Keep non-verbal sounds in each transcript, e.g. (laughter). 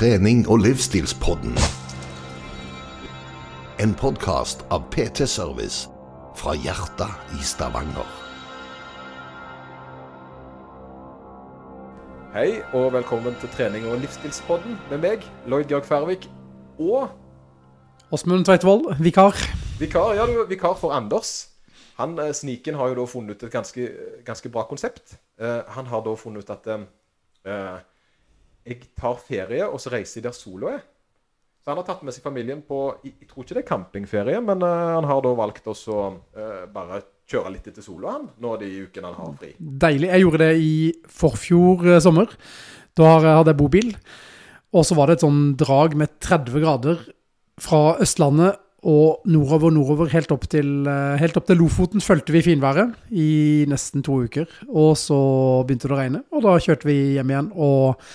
trening- og livsstilspodden. En podkast av PT Service fra hjertet i Stavanger. Hei og velkommen til trening- og livsstilspodden med meg, Lloyd Georg Færvik, og Åsmund Tveitvold, vikar. vikar, ja, du, vikar for Anders. Han, eh, Sniken har jo da funnet ut et ganske, ganske bra konsept. Uh, han har da funnet ut at eh, jeg tar ferie, og så reiser jeg der sola er. Så han har tatt med seg familien på Jeg, tror ikke det er campingferie, men eh, han har da valgt også eh, bare kjøre litt etter sola, han, nå de ukene han har fri. Deilig. Jeg gjorde det i forfjor eh, sommer. Da hadde jeg bobil. Og så var det et sånn drag med 30 grader fra Østlandet og nordover, nordover, helt opp til, helt opp til Lofoten fulgte vi finværet i nesten to uker. Og så begynte det å regne, og da kjørte vi hjem igjen og,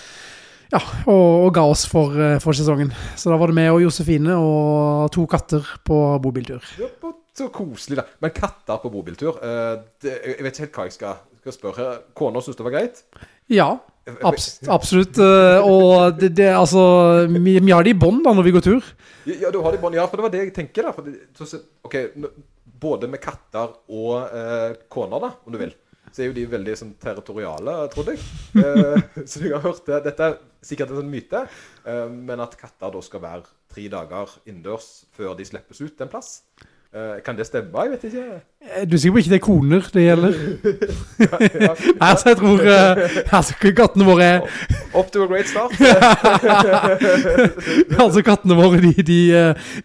ja, og, og ga oss for, eh, for sesongen. Så da var det meg og Josefine og to katter på bobiltur. Ja, Så koselig, da. Men katter på bobiltur eh, det, Jeg vet ikke helt hva jeg skal, skal spørre. Kona syns det var greit? Ja, abs absolutt. eh, Og det, det altså Vi, vi har det i bånd da når vi går tur. Ja, du har det i bånd. Ja, for det var det jeg tenker. da. Det, så, så- ok, Både med katter og eh, koner, da, om du vil, så er jo de veldig sånn territoriale, trodde jeg. Eh, (laughs) så jeg har hørt det. Dette er sikkert en sånn myte, eh, men at katter da skal være tre dager innendørs før de slippes ut en plass. Eh, kan det stemme? Jeg vet ikke. Eh, Du er sikker på ikke det er koner det gjelder? (laughs) Ja, Nei, (laughs) altså jeg tror eh, altså, Kattene våre er Off to a great start. Altså kattene våre de, de,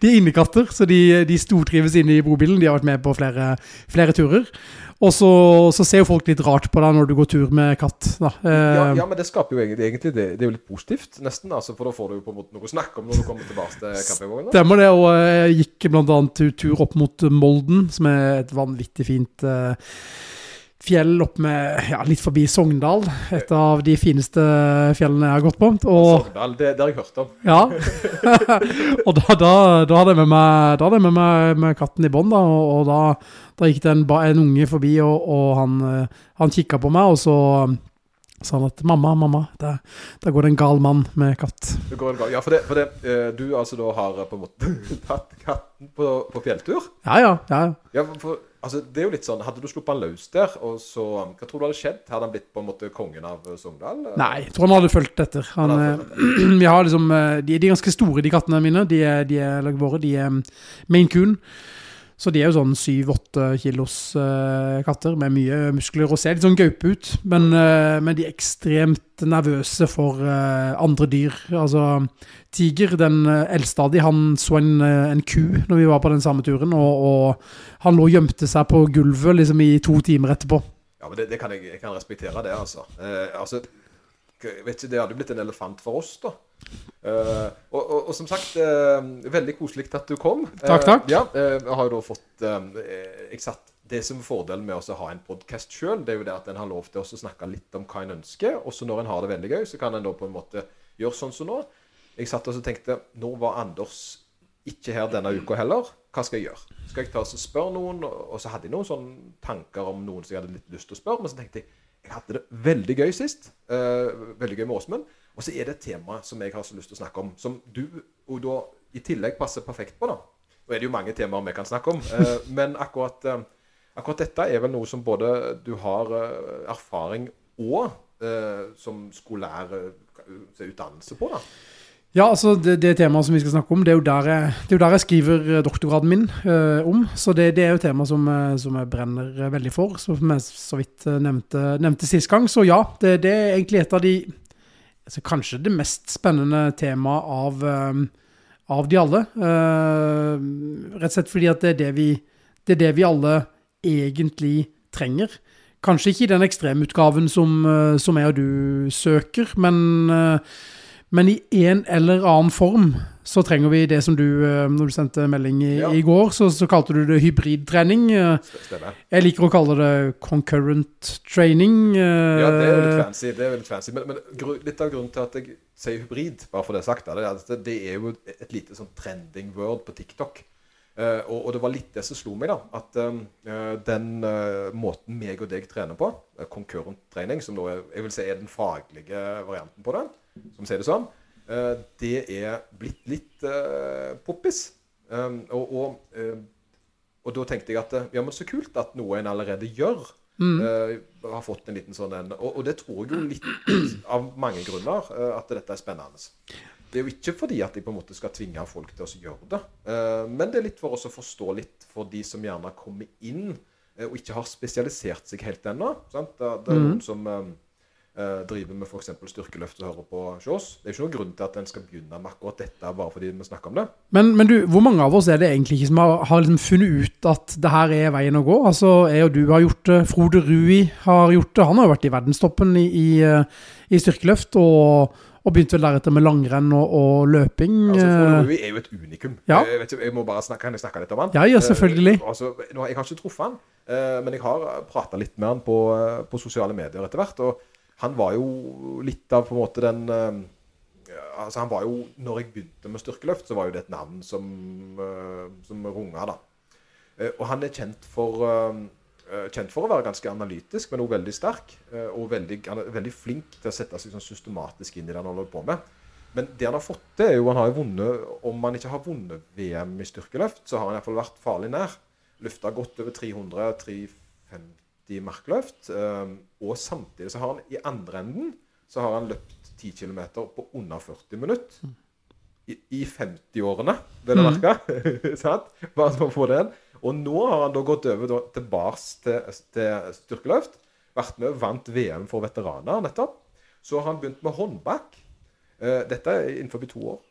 de er innekatter, så de, de stortrives inne i bobilen. De har vært med på flere, flere turer. Og så, så ser jo folk litt rart på deg når du går tur med katt. Da. Eh, Ja, ja, men det skaper jo egentlig, egentlig det, det er jo litt positivt, nesten. Altså, for da får du jo på en måte noe å snakke om når du kommer tilbake til campingvogna. Stemmer det, og jeg gikk annet tur- tur opp mot Molden, som er et vanvittig fint eh, fjell opp med, ja, litt forbi Sogndal. Et av de fineste fjellene jeg har gått på. Og, Sogndal, det, det har jeg hørt om. ja. (laughs) (laughs) og da, da, da hadde jeg med meg, da hadde jeg med, meg med katten i bånd, da, og, og da, da gikk det en, en unge forbi, og, og han, eh, han kikket på meg, og så sa han at mamma, mamma, der, der går det en gal mann med katt. Det går en gal, Ja, for det, for det eh, du altså da har eh, på en måte (laughs) tatt katten på, på fjelltur. Ja, ja, ja. ja. For, altså, det er jo litt sånn, Hadde du sluppet han løs der, og så Hva tror du hadde skjedd? Hadde han blitt på en måte kongen av eh, Sogndal? Nei, jeg tror han hadde fulgt etter. Han, Han hadde etter. (clears throat) vi har liksom, eh, de, de er ganske store, de kattene mine. De er, de er våre. De er main Maine Coon. Så de er jo sånn 7-8 kilos eh, katter med mye muskler og ser litt sånn gaupe ut. Men, eh, men de er ekstremt nervøse for eh, andre dyr. Altså, Tiger, den eh, eldste av de, han så en, eh, en ku når vi var på den samme turen, og, og han lå og gjemte seg på gulvet liksom i to timer etterpå. Ja, men det, det kan jeg, jeg kan respektere det, altså. Eh, altså vet ikke, Det hadde blitt en elefant for oss, da. Eh, og, og, og som sagt, uh, veldig koselig at du kom. Takk, takk. Uh, ja, jeg har jo da fått satt, Det som er fordelen med å ha en podkast sjøl, det er jo det at en har lov til å snakke litt om hva en ønsker. Også når en har det veldig gøy, så kan en da på en måte gjøre sånn som nå. Jeg satt og så tenkte Nå var Anders ikke her denne uka heller. Hva skal jeg gjøre? Skal jeg ta og spørre noen? Og så hadde jeg noen sånne tanker om noen som jeg hadde litt lyst til å spørre. Men så tenkte jeg jeg hadde det veldig gøy sist. Veldig gøy med Åsmund. Og så er det et tema som jeg har så lyst til å snakke om, som du og da i tillegg passer perfekt på. da. Nå er det jo mange temaer vi kan snakke om, eh, (laughs) men akkurat, eh, akkurat dette er vel noe som både du har eh, erfaring og eh, som skolær eh, utdannelse på. da. Ja, altså det, det temaet som vi skal snakke om, det er jo der jeg, det er jo der jeg skriver eh, doktorgraden min eh, om. Så det, det er jo et tema som, som jeg brenner veldig for, som jeg så vidt nevnte, nevnte sist gang. Så ja, det, det er egentlig et av de altså Kanskje det mest spennende temaet av, um, av de alle. Uh, rett og slett fordi at det er det vi, det er det vi alle egentlig trenger. Kanskje ikke i den ekstremutgaven som, eh, som jeg og du søker, men eh, men i en eller annen form så trenger vi det som du, eh, når du sendte melding i, Ja. i går, så, så kalte du det hybridtrening. Eh, Jeg liker å kalle det concurrent training. eh, Ja, det er jo litt fancy. det er litt fancy. Men, men litt av grunnen til at jeg sier hybrid, bare for det sagt, det er at det er jo et lite sånn trending word på TikTok. Og, og det var litt det som slo meg, da. At den måten meg og deg trener på, concurrent trening, som da er, jeg vil si er den faglige varianten på det, som ser det som, eh, det er blitt litt uh, poppis. Um, og, og, uh, og, da tenkte jeg at ja, men så kult at noe en allerede gjør, Mm. har fått en liten sånn en. Og, og det tror jeg jo litt av mange grunner at dette er spennende. Det er jo ikke fordi at jeg på en måte skal tvinge folk til å gjøre det, men det er litt for oss å forstå litt for de som gjerne kommer inn og ikke har spesialisert seg helt ennå. Det, det, er Mm. noen som Uh, driver med f.eks. styrkeløft og hører på Sjås. Det er ikke noen grunn til at en skal begynne med akkurat dette bare fordi vi snakker om det. Men, men du, hvor mange av oss er det egentlig ikke som har, har liksom funnet ut at det her er veien å gå? Altså, jeg og du har gjort det, Frode Rui har gjort det. Han har jo vært i verdenstoppen i, i, eh, i styrkeløft, og, og begynte vel deretter med langrenn og, og løping. Altså, Frode eh. Rui er jo et unikum. Ja. Jeg, vet jeg må bare snakke, kan jeg snakke litt om han? Ja, ja, selvfølgelig. Uh, altså, nå, jeg har ikke truffet han, uh, men jeg har prata litt med han på, uh, på sosiale medier etter hvert. og han var jo litt av på en måte den uh, altså Han var jo Når jeg begynte med styrkeløft, så var jo det et navn som, uh, som runga, da. Uh, og han er kjent for kjent for å være ganske analytisk, men også veldig sterk. og veldig, han er veldig flink til å sette seg sånn systematisk inn i det han holder på med. Men det han har fått til, er jo han har vunnet Om han ikke har vunnet VM i styrkeløft, så har han iallfall vært farlig nær. Løfta godt over 300-350 markløft. Um, og samtidig så har han i andre enden så har han løpt 10 km på under 40 minutter. I, i 50-årene, vil jeg merke. (laughs) sant? Bare for å få det inn. Og nå har han da gått over da, tilbake til, til styrkeløft. Vært med og vant VM for veteraner nettopp. Så har han begynt med håndbak. Uh, dette er innenfor to år.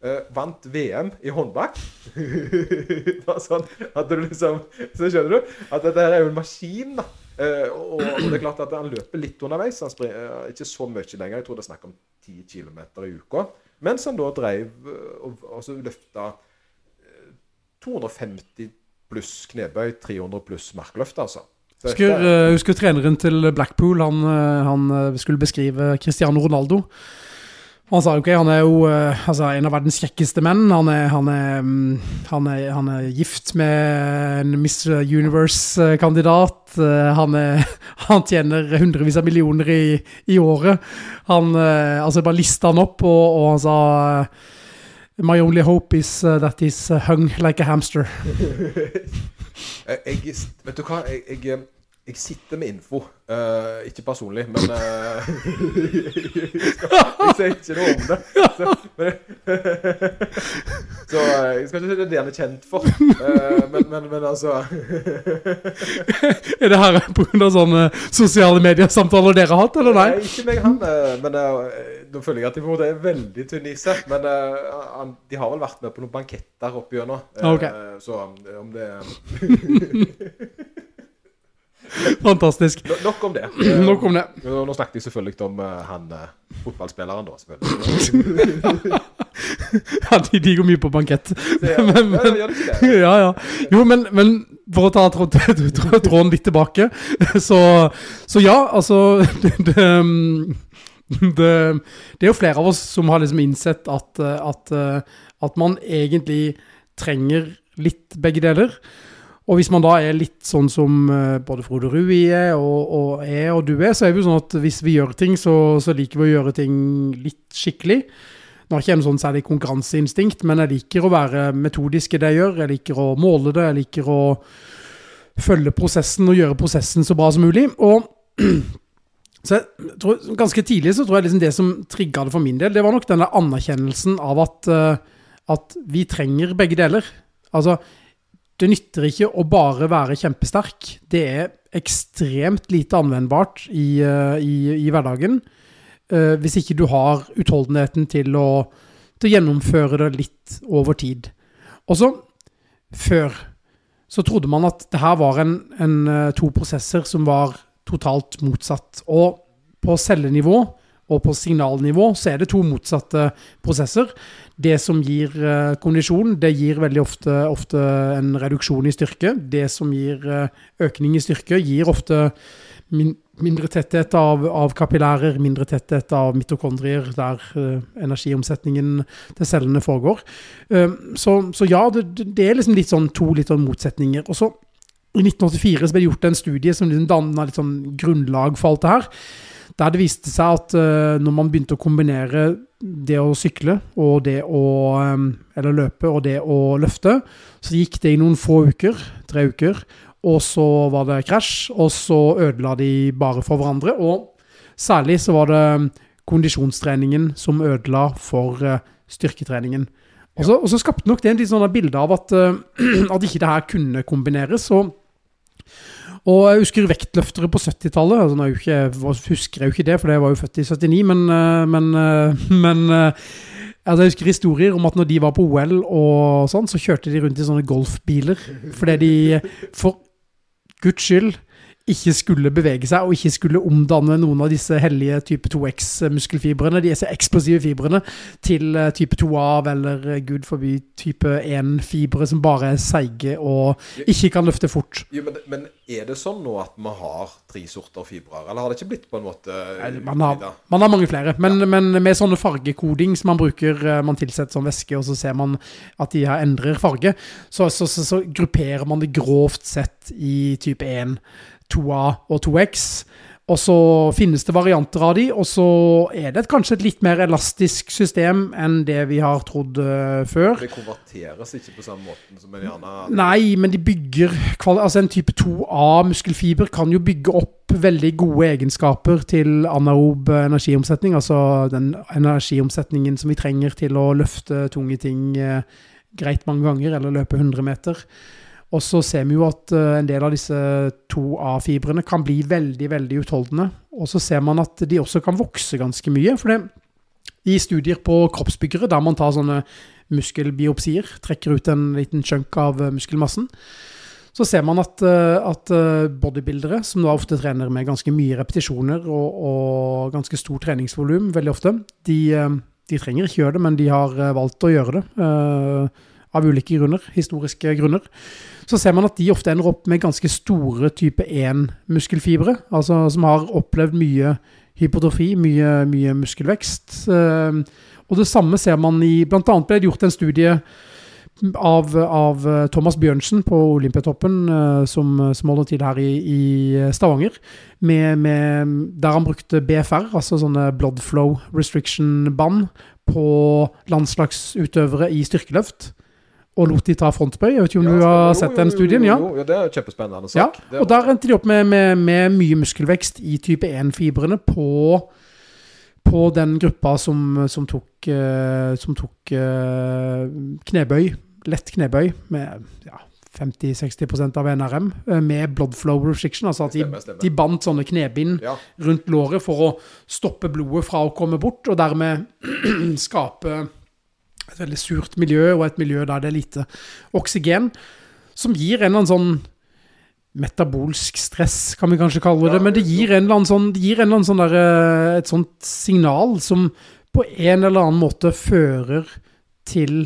Uh, vant VM i håndbak. (laughs) sånn at du liksom Så skjønner du at dette her er jo en maskin, da. Uh, og, og, det er klart at han løper litt underveis. Han springer uh, ikke så mye lenger. Jeg tror det er snakk om 10 km i uka. Mens han da dreiv og, og så løfta 250 pluss knebøy, 300 pluss markløft, altså. Husker, uh, husker treneren til Blackpool, han, han skulle beskrive Cristiano Ronaldo. Han sa ok, han er jo uh, altså, en av verdens kjekkeste menn. Han er, han, er, um, han, er, han er, gift med en Miss Universe-kandidat. Uh, (laughs) han, tjener hundrevis av millioner i, i året. Han uh, altså bare lista han opp, og, og han sa My only hope is that he's hung like a hamster. (laughs) jeg, vet du hva? jeg, jeg jeg sitter med info. Uh, ikke personlig, men uh, (laughs) Jeg sier ikke noe om det. Så, men, (laughs) så uh, jeg skal ikke si det er det han er kjent for. Men, men, men, altså (laughs) Er det her pga. sånne sosiale mediesamtaler dere har hatt, eller nei? Nei, ikke meg han. Men nå føler jeg at de på en måte er veldig tynne i seg. Men de har vel vært med på noen banketter opp gjennom. Okay. Så om det Fantastisk. No, nok om det. (clears throat) nok om det. Nå, nå snakket jeg selvfølgelig om uh, han uh, fotballspilleren, da. selvfølgelig. (laughs) ja, de, de, går mye på bankett. Ja, (laughs) men, men, ja, det (laughs) ja, ja. Jo, men, men for å ta tråden litt tilbake, så, så ja, altså det, det, det, er jo flere av oss som har liksom innsett at, at, at man egentlig trenger litt begge deler. Og hvis man da er litt sånn som både Frode Rui er, og, og er, og du er, så er det jo sånn at hvis vi gjør ting, så, så liker vi å gjøre ting litt skikkelig. Nå har ikke jeg noe sånn særlig konkurranseinstinkt, men jeg liker å være metodisk i det jeg gjør. Jeg liker å måle det, jeg liker å følge prosessen og gjøre prosessen så bra som mulig. Og (clears throat) så jeg tror, ganske tidlig så tror jeg liksom det som trigga det for min del, det var nok denne anerkjennelsen av at, at vi trenger begge deler. Altså, det nytter ikke å bare være kjempesterk. Det er ekstremt lite anvendbart i, i, i hverdagen. Uh, hvis ikke du har utholdenheten til å, til å, gjennomføre det litt over tid. Og så, før, så trodde man at det her var en, en, to prosesser som var totalt motsatt. Og på cellenivå og på signalnivå så er det to motsatte prosesser. Det som gir uh, kondisjon, det gir veldig ofte, ofte, en reduksjon i styrke. Det som gir uh, økning i styrke, gir ofte min, mindre tetthet av, av, kapillærer, mindre tetthet av mitokondrier, der uh, energiomsetningen til cellene foregår. Så, så, ja, det, det, er liksom litt sånn to litt sånn motsetninger. Og så i 1984 så ble det gjort en studie som liksom danna sånn grunnlag for alt det her. Der det viste seg at uh, når man begynte å kombinere det å sykle og det å um, Eller løpe og det å løfte. Så gikk det i noen få uker, tre uker, og så var det krasj, og så ødela de bare for hverandre. Og særlig så var det kondisjonstreningen som ødela for uh, styrketreningen. Og så, skapte nok det en litt sånn bilde av at, uh, (clears throat) at ikke det her kunne kombineres. og og jeg husker vektløftere på 70-tallet. Altså, jeg husker jeg jo ikke det, for jeg var jo født i 79, men, eh, men, eh, (laughs) men eh, altså, Jeg husker historier om at når de var på OL og sånn, så kjørte de rundt i sånne golfbiler. Fordi de, for guds skyld, ikke skulle bevege seg og ikke skulle omdanne noen av disse hellige type 2X-muskelfibrene, disse eksplosive fibrene, til eh, type 2A eller eh, gud forby type 1-fibre som bare er seige og ikke kan løfte fort. Jo, men, men, er det sånn nå at vi har tre sorter fibrer, eller har det ikke blitt på en måte man, har, man, har, mange flere, men, ja. men, med sånne fargekoding som man bruker, eh, man tilsetter som væske, og så ser man at de her endrer farge, så, så, så, så grupperer man det grovt sett i type 1. 2A og 2X. Og så finnes det varianter av de, og så er det kanskje et litt mer elastisk system enn det vi har trodd uh, før. Det konverteres ikke på samme måten som en gjerne Nei, men de bygger Altså en type 2A-muskelfiber kan jo bygge opp veldig gode egenskaper til anaerob energiomsetning, altså den energiomsetningen som vi trenger til å løfte tunge ting uh, greit mange ganger, eller løpe 100 meter. Og så ser vi jo at uh, en del av disse 2A-fibrene kan bli veldig, veldig utholdende. Og så ser man at de også kan vokse ganske mye. For det, i studier på kroppsbyggere, der man tar sånne muskelbiopsier, trekker ut en liten chunk av uh, muskelmassen, så ser man at, uh, at bodybuildere, som da ofte trener med ganske mye repetisjoner og, og ganske stor treningsvolum veldig ofte, de, de, trenger ikke gjøre det, men de har valgt å gjøre det av ulike grunner, historiske grunner, så ser man at de ofte ender opp med ganske store type 1-muskelfibre, altså som har opplevd mye hypotrofi, mye, mye muskelvekst. Eh, og det samme ser man i Blant annet ble det gjort en studie av, av Thomas Bjørnsen på Olympiatoppen, eh, som, som holder til her i, i Stavanger, med, med, der han brukte BFR, altså sånne blood flow restriction-band, på landslagsutøvere i styrkeløft og lot de ta frontbøy. Jeg vet ikke om ja, du har jo, sett den studien? Ja, jo, jo, det er kjempespennende sak. Ja, og der endte de opp med, med, med mye muskelvekst i type 1-fibrene på, på, den gruppa som, som tok, uh, som tok uh, knebøy, lett knebøy, med ja, 50-60 av NRM eh, med blood flow restriction. Altså at de, stemmer, stemmer. de bandt sånne knebind ja. rundt låret for å stoppe blodet fra å komme bort, og dermed (clears throat) skape et veldig surt miljø, og et miljø der det er lite oksygen, som gir en eller annen sånn metabolsk stress, kan vi kanskje kalle det, men det gir en eller annen sånn, det gir en eller annen sånn der, eh, et sånt signal som på en eller annen måte fører til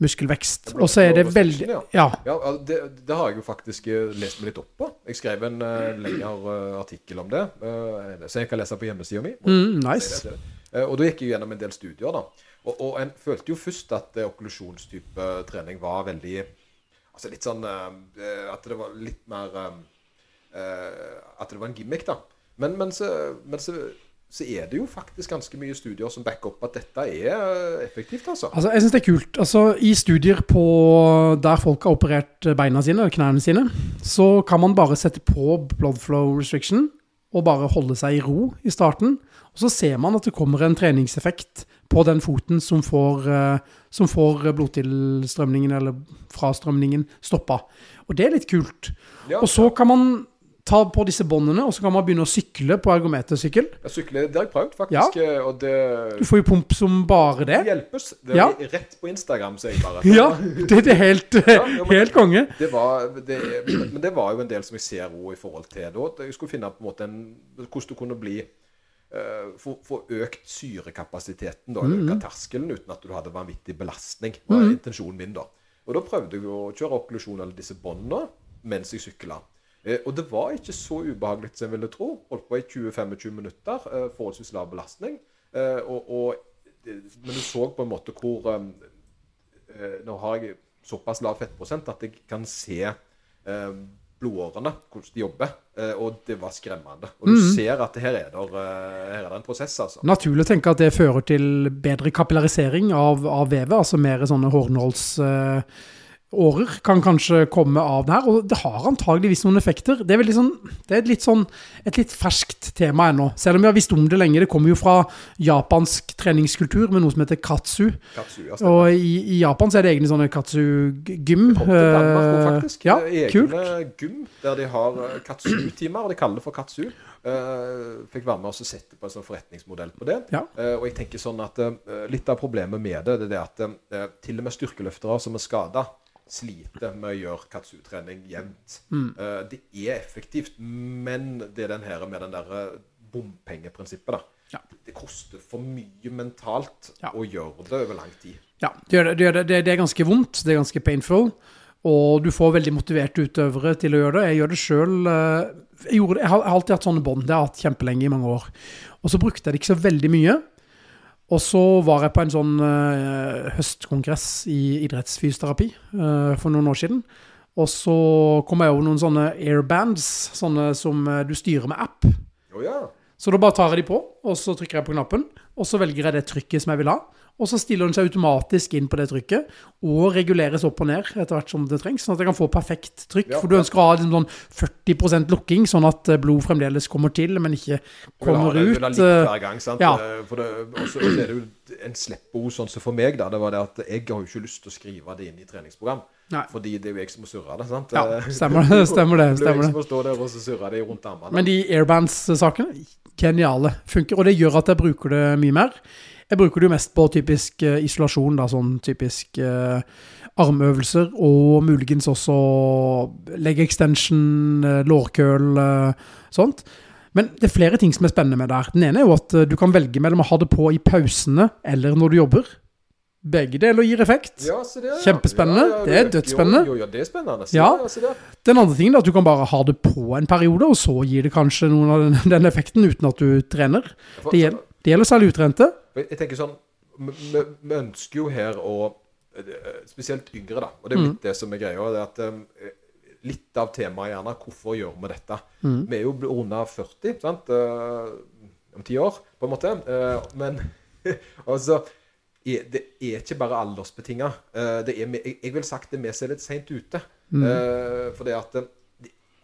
muskelvekst. Og så er det veldig Ja. ja det, det, har jeg jo faktisk eh, lest meg litt opp på. Jeg skrev en uh, lengre artikkel om det, uh, så jeg kan lese på hjemmesida mi. Mm, nice. og da gikk jeg gjennom en del studier, da. Og, og en følte jo først at eh, okklusjonstype trening var veldig Altså litt sånn uh, At det var litt mer uh, At det var en gimmick, da. Men, men, så, men så, så, er det jo faktisk ganske mye studier som backer opp at dette er effektivt, altså. Altså, Jeg syns det er kult. Altså, I studier på der folk har operert beina sine, eller knærne sine, så kan man bare sette på blood flow restriction og bare holde seg i ro i starten. Og så ser man at det kommer en treningseffekt på den foten som får, eh, som får blodtilstrømningen eller frastrømningen stoppa. Og det er litt kult. Ja, og så kan man ta på disse båndene, og så kan man begynne å sykle på ergometersykkel. Ja, sykle, det har jeg prøvd, faktisk. Ja. Og det, du får jo pump som bare det. Det hjelpes. Det er ja. rett på Instagram, sier jeg bare. Ja, det, det er helt, ja, jo, helt konge. Det var, det, men det var jo en del som jeg ser òg i forhold til da. Jeg skulle finne på en måte en, hvordan du kunne bli Eh, få økt syrekapasiteten, da, mm. øke terskelen uten at du hadde vanvittig belastning. var mm. intensjonen min da. Og da prøvde jeg å kjøre okklusjon eller disse båndene mens jeg sykla. Eh, og det var ikke så ubehagelig som jeg ville tro. Holdt på i 20-25 minutter. Eh, forholdsvis lav belastning. Eh, og, og, men du så på en måte hvor Nå har jeg såpass lav fettprosent at jeg kan se blodårene, hvordan de jobber. eh, Og det var skremmende. Og du ser at her er, det, eh, her er det en prosess, altså. Naturlig å tenke at det fører til bedre kapillarisering av, av vevet, altså mer sånne hårnålsårer kan kanskje komme av det her, og det har antageligvis noen effekter. Det er, sånn, det er et, litt sånn, et litt ferskt tema ennå, selv om vi har visst om det lenge. Det kommer jo fra japansk treningskultur med noe som heter katsu. Katsu, ja. Og i, i Japan så er det egne sånne katsu-gym. Eh, faktisk. Ja, Det er kult. Egne gym der de har eh, katsu-timer, og de kaller det for katsu. Eh, fikk være med oss og sette på en sånn forretningsmodell på det. Ja. Eh, og jeg tenker sånn at eh, litt av problemet med det, det er det at eh, til og med styrkeløftere som er skada, sliter med å gjøre katsu-trening jevnt. Mm. Uh, det er effektivt, men det er den her med den der eh, bompengeprinsippet, da. Ja. Det koster for mye mentalt Ja. å gjøre det over lang tid. Ja, det, gjør det, det, gjør det, det, er ganske vondt, det er ganske painful, og du får veldig motiverte utøvere til å gjøre det. Jeg gjør det sjøl. Jeg, det- jeg har jeg har alltid hatt sånne bånd, det har jeg hatt kjempelenge i mange år. Og så brukte jeg det ikke så veldig mye. Og så var jeg på en sånn uh, høstkongress i idrettsfysioterapi uh, for noen år siden. Og så kom jeg over noen sånne airbands, sånne som eh, du styrer med app. Oh, ja. Så da bare tar jeg de på, og så trykker jeg på knappen, og så velger jeg det trykket som jeg vil ha. Og så stiller den seg automatisk inn på det trykket, og reguleres opp og ned etter hvert som det trengs, sånn at jeg kan få perfekt trykk. Ja, For du ønsker å ha liksom sånn 40 lukking, sånn at eh, blod fremdeles kommer til, men ikke kommer det, ut. Vil ha likt eh, hver gang, sant? ja. Eh, For det, og så er det jo en sleppo sånn som for meg, da. Det var det at jeg har jo ikke lyst til å skrive det inn i treningsprogram. Nei. Fordi det er jo jeg som må surre det, sant? Ja, stemmer det, (laughs) stemmer det, Det stemmer jeg som må stå der og surre det rundt armene. Men de airbands-sakene, geniale. Funker, og det gjør at jeg bruker det mye mer. Jeg bruker det jo mest på typisk eh, isolasjon, da, sånn typisk eh, armøvelser, og muligens også leg extension, eh, lårkøl, sånt. Men det er flere ting som er spennende med det her. Den ene er jo at du kan velge mellom å ha det på i pausene eller når du jobber. Begge deler gir effekt. Ja, der, ja. Kjempespennende. Det er dødsspennende. Jo, jo, ja, det er spennende. Ja. det der. Den andre tingen er at du kan bare ha det på en periode, og så gir det kanskje noen av den, den effekten uten at du trener. For- Det gjelder, det gjelder særlig utrente. Jeg tenker sånn Vi ønsker jo her å eh, Spesielt yngre, da. Og det er jo litt det som er greia. Det er at um, Litt av temaet er gjerne hvorfor gjør vi dette? Vi er jo under 40 sant? Uh, om ti år, på en måte. Uh, men (laughs) altså er, Det er ikke bare aldersbetinga. jeg, jeg vil sagt det vi som er litt sent ute. Mm. for det at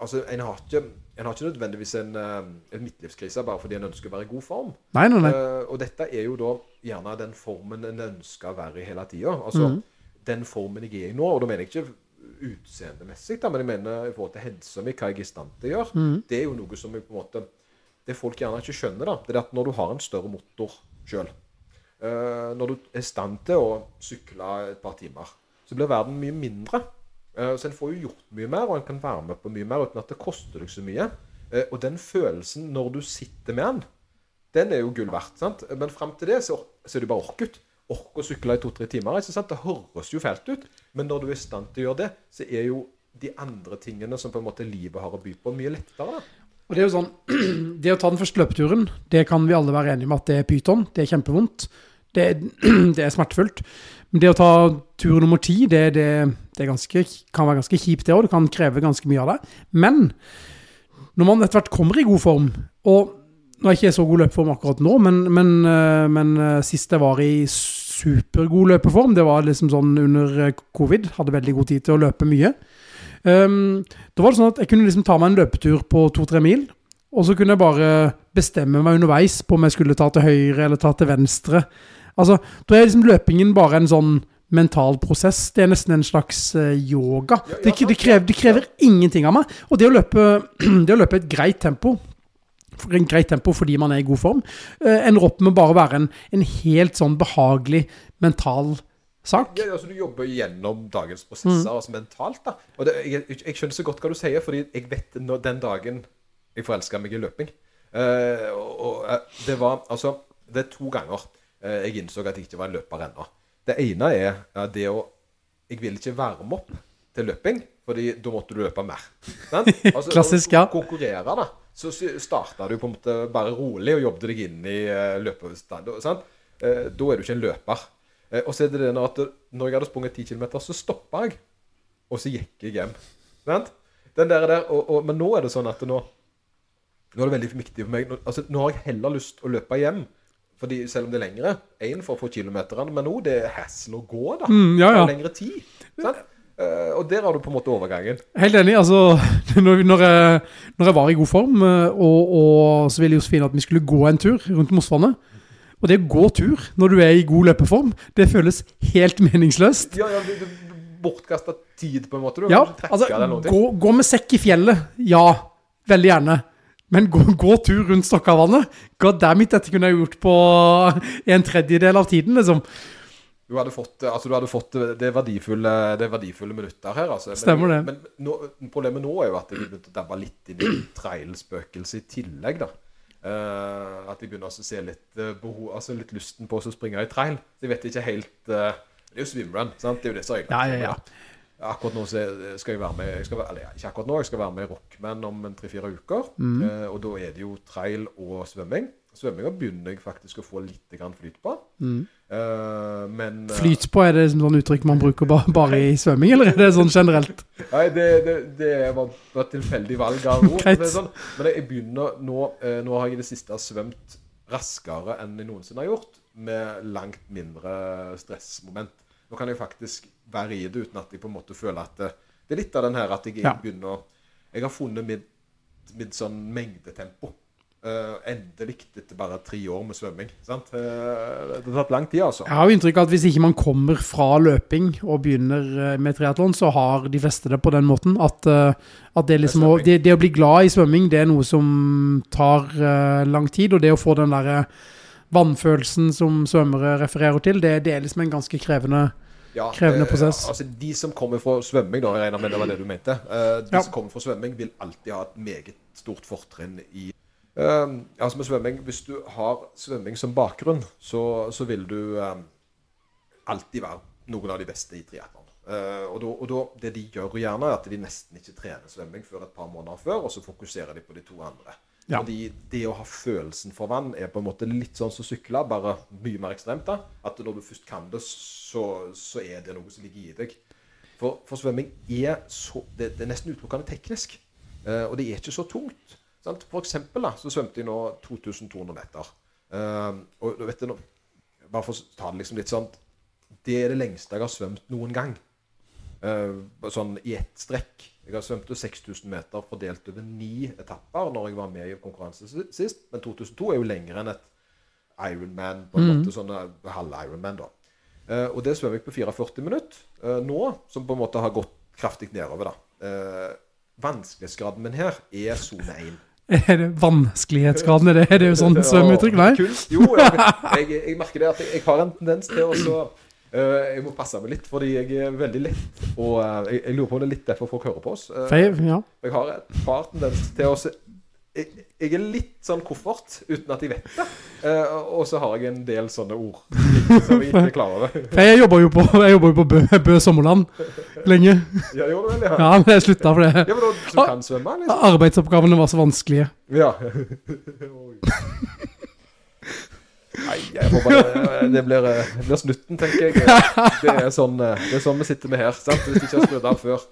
Altså, en har ikke en har ikke nødvendigvis en, eh, en midtlivskrise bare fordi en ønsker å være i god form. Nei, nei, nei. Uh, og dette er jo da gjerne den formen en ønsker å være i hele tida. Altså mm. den formen jeg er i nå, og da mener jeg ikke utseendemessig, da, men jeg mener i forhold til helsa mi, hva jeg er i stand til å gjøre, mm. det er jo noe som jeg på en måte Det folk gjerne ikke skjønner, da, det er at når du har en større motor sjøl, når du er i stand til å sykle et par timer, så blir verden mye mindre. Eh, Så en får jo gjort mye mer, og en kan være med på mye mer uten at det koster deg så mye. Eh, Og den følelsen når du sitter med den, den er jo gull verdt. sant? Men fram til det så, så er det bare ork ut. Ork å sykle i to-tre timer. ikke sant? Det høres jo fælt ut, men når du er i stand til å gjøre det, så er jo de andre tingene som på en måte livet har å by på, mye lettere. da. Og det er jo sånn, (clears throat) det å ta den første løpeturen, det kan vi alle være enige om at det er pyton, det er kjempevondt. Det, er- (clears throat) det er smertefullt. Men det å ta tur nummer ti, det, det, det ganske, kan være ganske kjipt det òg. Det kan kreve ganske mye av deg. Men når man etter hvert kommer i god form, og nå er ikke jeg så god løpeform akkurat nå, men, men, eh, men eh, sist jeg var i supergod løpeform, det var liksom sånn under eh, covid, hadde veldig god tid til å løpe mye. Um, da var det sånn at jeg kunne liksom ta meg en løpetur på to-tre mil, og så kunne jeg bare bestemme meg underveis på om jeg skulle ta til høyre eller ta til venstre. Altså, da er liksom løpingen bare en sånn mental prosess. Det er nesten en slags eh, yoga. Det, det, krever, det krever ingenting av meg. Og det å løpe, (clears throat) det å løpe et greit tempo en greit tempo fordi man er i god form, eh, ender opp med bare å være en, en helt sånn behagelig mental sak. Ja, altså Du jobber gjennom dagens prosesser altså mentalt. da. Og det, jeg, jeg, skjønner så godt hva du sier, fordi jeg vet når, den dagen jeg forelska meg i løping uh, og, og Det var altså Det er to ganger uh, jeg innså at jeg ikke var en løper ennå. Det ene er ja, det å Jeg vil ikke varme opp til løping, fordi da måtte du løpe mer. (laughs) Altså, Klassisk, ja. Konkurrere, da. Så starta du på en måte bare rolig og jobbet deg inn i uh, løpestand. sant? Eh, da er du ikke en løper. Eh, og så er det det at når jeg hadde sprunget 10 km, så stoppa jeg. Og så gikk jeg hjem. Sant? Den der, der og, og, Men nå er det sånn at nå Nå er det veldig viktig for meg Nå, altså, nå har jeg heller lyst å løpe hjem. Fordi Selv om det er lengre. Én for å få kilometerne, men nå det er hassle å gå, da. Mm, ja, Det ja. lengre tid. Sant? Uh, og der har du på en måte overgangen. Helt enig. altså, (laughs) når, når, jeg, når jeg var i god form, eh, og, og så ville Josefine at vi skulle gå en tur rundt Mosvannet Og det å gå tur når du er i god løpeform, det føles helt (laughs) meningsløst. Ja, ja, du, du Bortkasta tid, på en måte. Du Ja, altså, gå, gå med sekk i fjellet, ja, veldig gjerne. Men gå, gå tur rundt Stokkavannet, god damn it, dette kunne jeg gjort på en tredjedel av tiden, liksom. Du hadde fått, altså, du hadde fått det, verdifulle, det verdifulle minutter her. Altså. Men, Stemmer det. Men nå, problemet nå er jo at jeg begynte å dabbe litt inn i trailspøkelset i tillegg. da. Uh, at jeg begynner å se litt, uh, behov, altså litt lysten på å springe i trail. Jeg vet ikke helt Uh, Det er jo swimrun, sant? Det er jo det som er Ja, ja, ja. Akkurat nå skal jeg være med jeg skal, Eller ikke akkurat nå, jeg skal være med i Rockman om tre-fire uker. Mm. Eh, og da er det jo trail og svømming. Svømminga begynner jeg faktisk å få litt flyt på. Eh, men eh, Mm. Flyt på, er det et sånn uttrykk man bruker bare, bare i svømming, eller er det sånn generelt? (laughs) Nei, det, det, det var et tilfeldig valg av ord. men, sånn. Men jeg begynner nå eh, Nå har jeg i det siste svømt raskere enn jeg noensinne har gjort, med langt mindre stressmoment. Nå kan jeg faktisk være i det uten at jeg på en måte føler at det, det er litt av den her at jeg Ja. begynner Jeg har funnet mitt, mitt sånn mengdetempo. Uh, endelig etter bare tre år med svømming. Sant? Uh, det har tatt lang tid, altså. Jeg har jo inntrykk av at hvis ikke man kommer fra løping og begynner eh, med triatlon, så har de fleste det på den måten. At, uh, at det, liksom, å, det, det å bli glad i svømming, det er noe som tar lang tid. Og det å få den derre vannfølelsen som svømmere refererer til, det, det er liksom en ganske krevende Ja, Krevende eh, prosess. altså De som kommer fra svømming, da, jeg regner med det var det du mente. eh, de Ja. som kommer fra svømming, vil alltid ha et meget stort fortrinn i eh, Altså med svømming Hvis du har svømming som bakgrunn, så, så vil du eh, alltid være noen av de beste i triatlon. Uh, og, og da, det de gjør gjerne, er at de nesten ikke trener svømming før et par måneder før, og så fokuserer de på de to andre. Ja. Fordi det å ha følelsen for vann er på en måte litt sånn som sykle, bare mye mer ekstremt. da. At når du først kan det, så, så er det noe som ligger i deg. For, for svømming er så det, det er nesten utelukkende teknisk. Eh, og det er ikke så tungt. Sant? For eksempel da, så svømte jeg nå 2200 meter. Eh, og vet du nå, Bare for å ta det liksom litt sånn Det er det lengste jeg har svømt noen gang. Eh, sånn i ett strekk. Jeg har svømt 6000 meter fordelt over ni etapper når jeg var med i konkurranse sist. Men 2002 er jo lenger enn et Ironman, på en måte sånn eh, halv-Ironman, da. Eh, og det svømmer jeg på 44 minutter nå, som på en måte har gått kraftig nedover, da. Vanskelighetsgraden min her er sone 1. (laughs) Er det vanskelighetsgraden? Er det, er det jo sånn (laughs) svømmeuttrykk? Nei? Kunst, jo, jeg, jeg, jeg merker det at jeg, jeg har en tendens til å eh, Jeg må passe meg litt, fordi jeg er veldig lett Og uh, jeg, jeg lurer på om det er litt derfor folk hører på oss. Uh, Fave, ja. jeg har et par tendenser til å jeg, jeg er litt sånn koffert uten at jeg vet det. Eh, og så har jeg en del sånne ord som jeg ikke er klar over. Jeg jobba jo på, jobber jo på Bø, Bø Sommerland lenge. Ja, gjorde du vel, ja? Ja, men jeg slutta for det. Ja, men da, du kan svømme, liksom? Arbeidsoppgavene var så vanskelige. Ja. (laughs) Nei, jeg får bare Det blir, eh, det blir snutten, tenker jeg. Det er sånn, eh, det er sånn vi sitter med her. sant? Hvis du ikke har skrudd av før.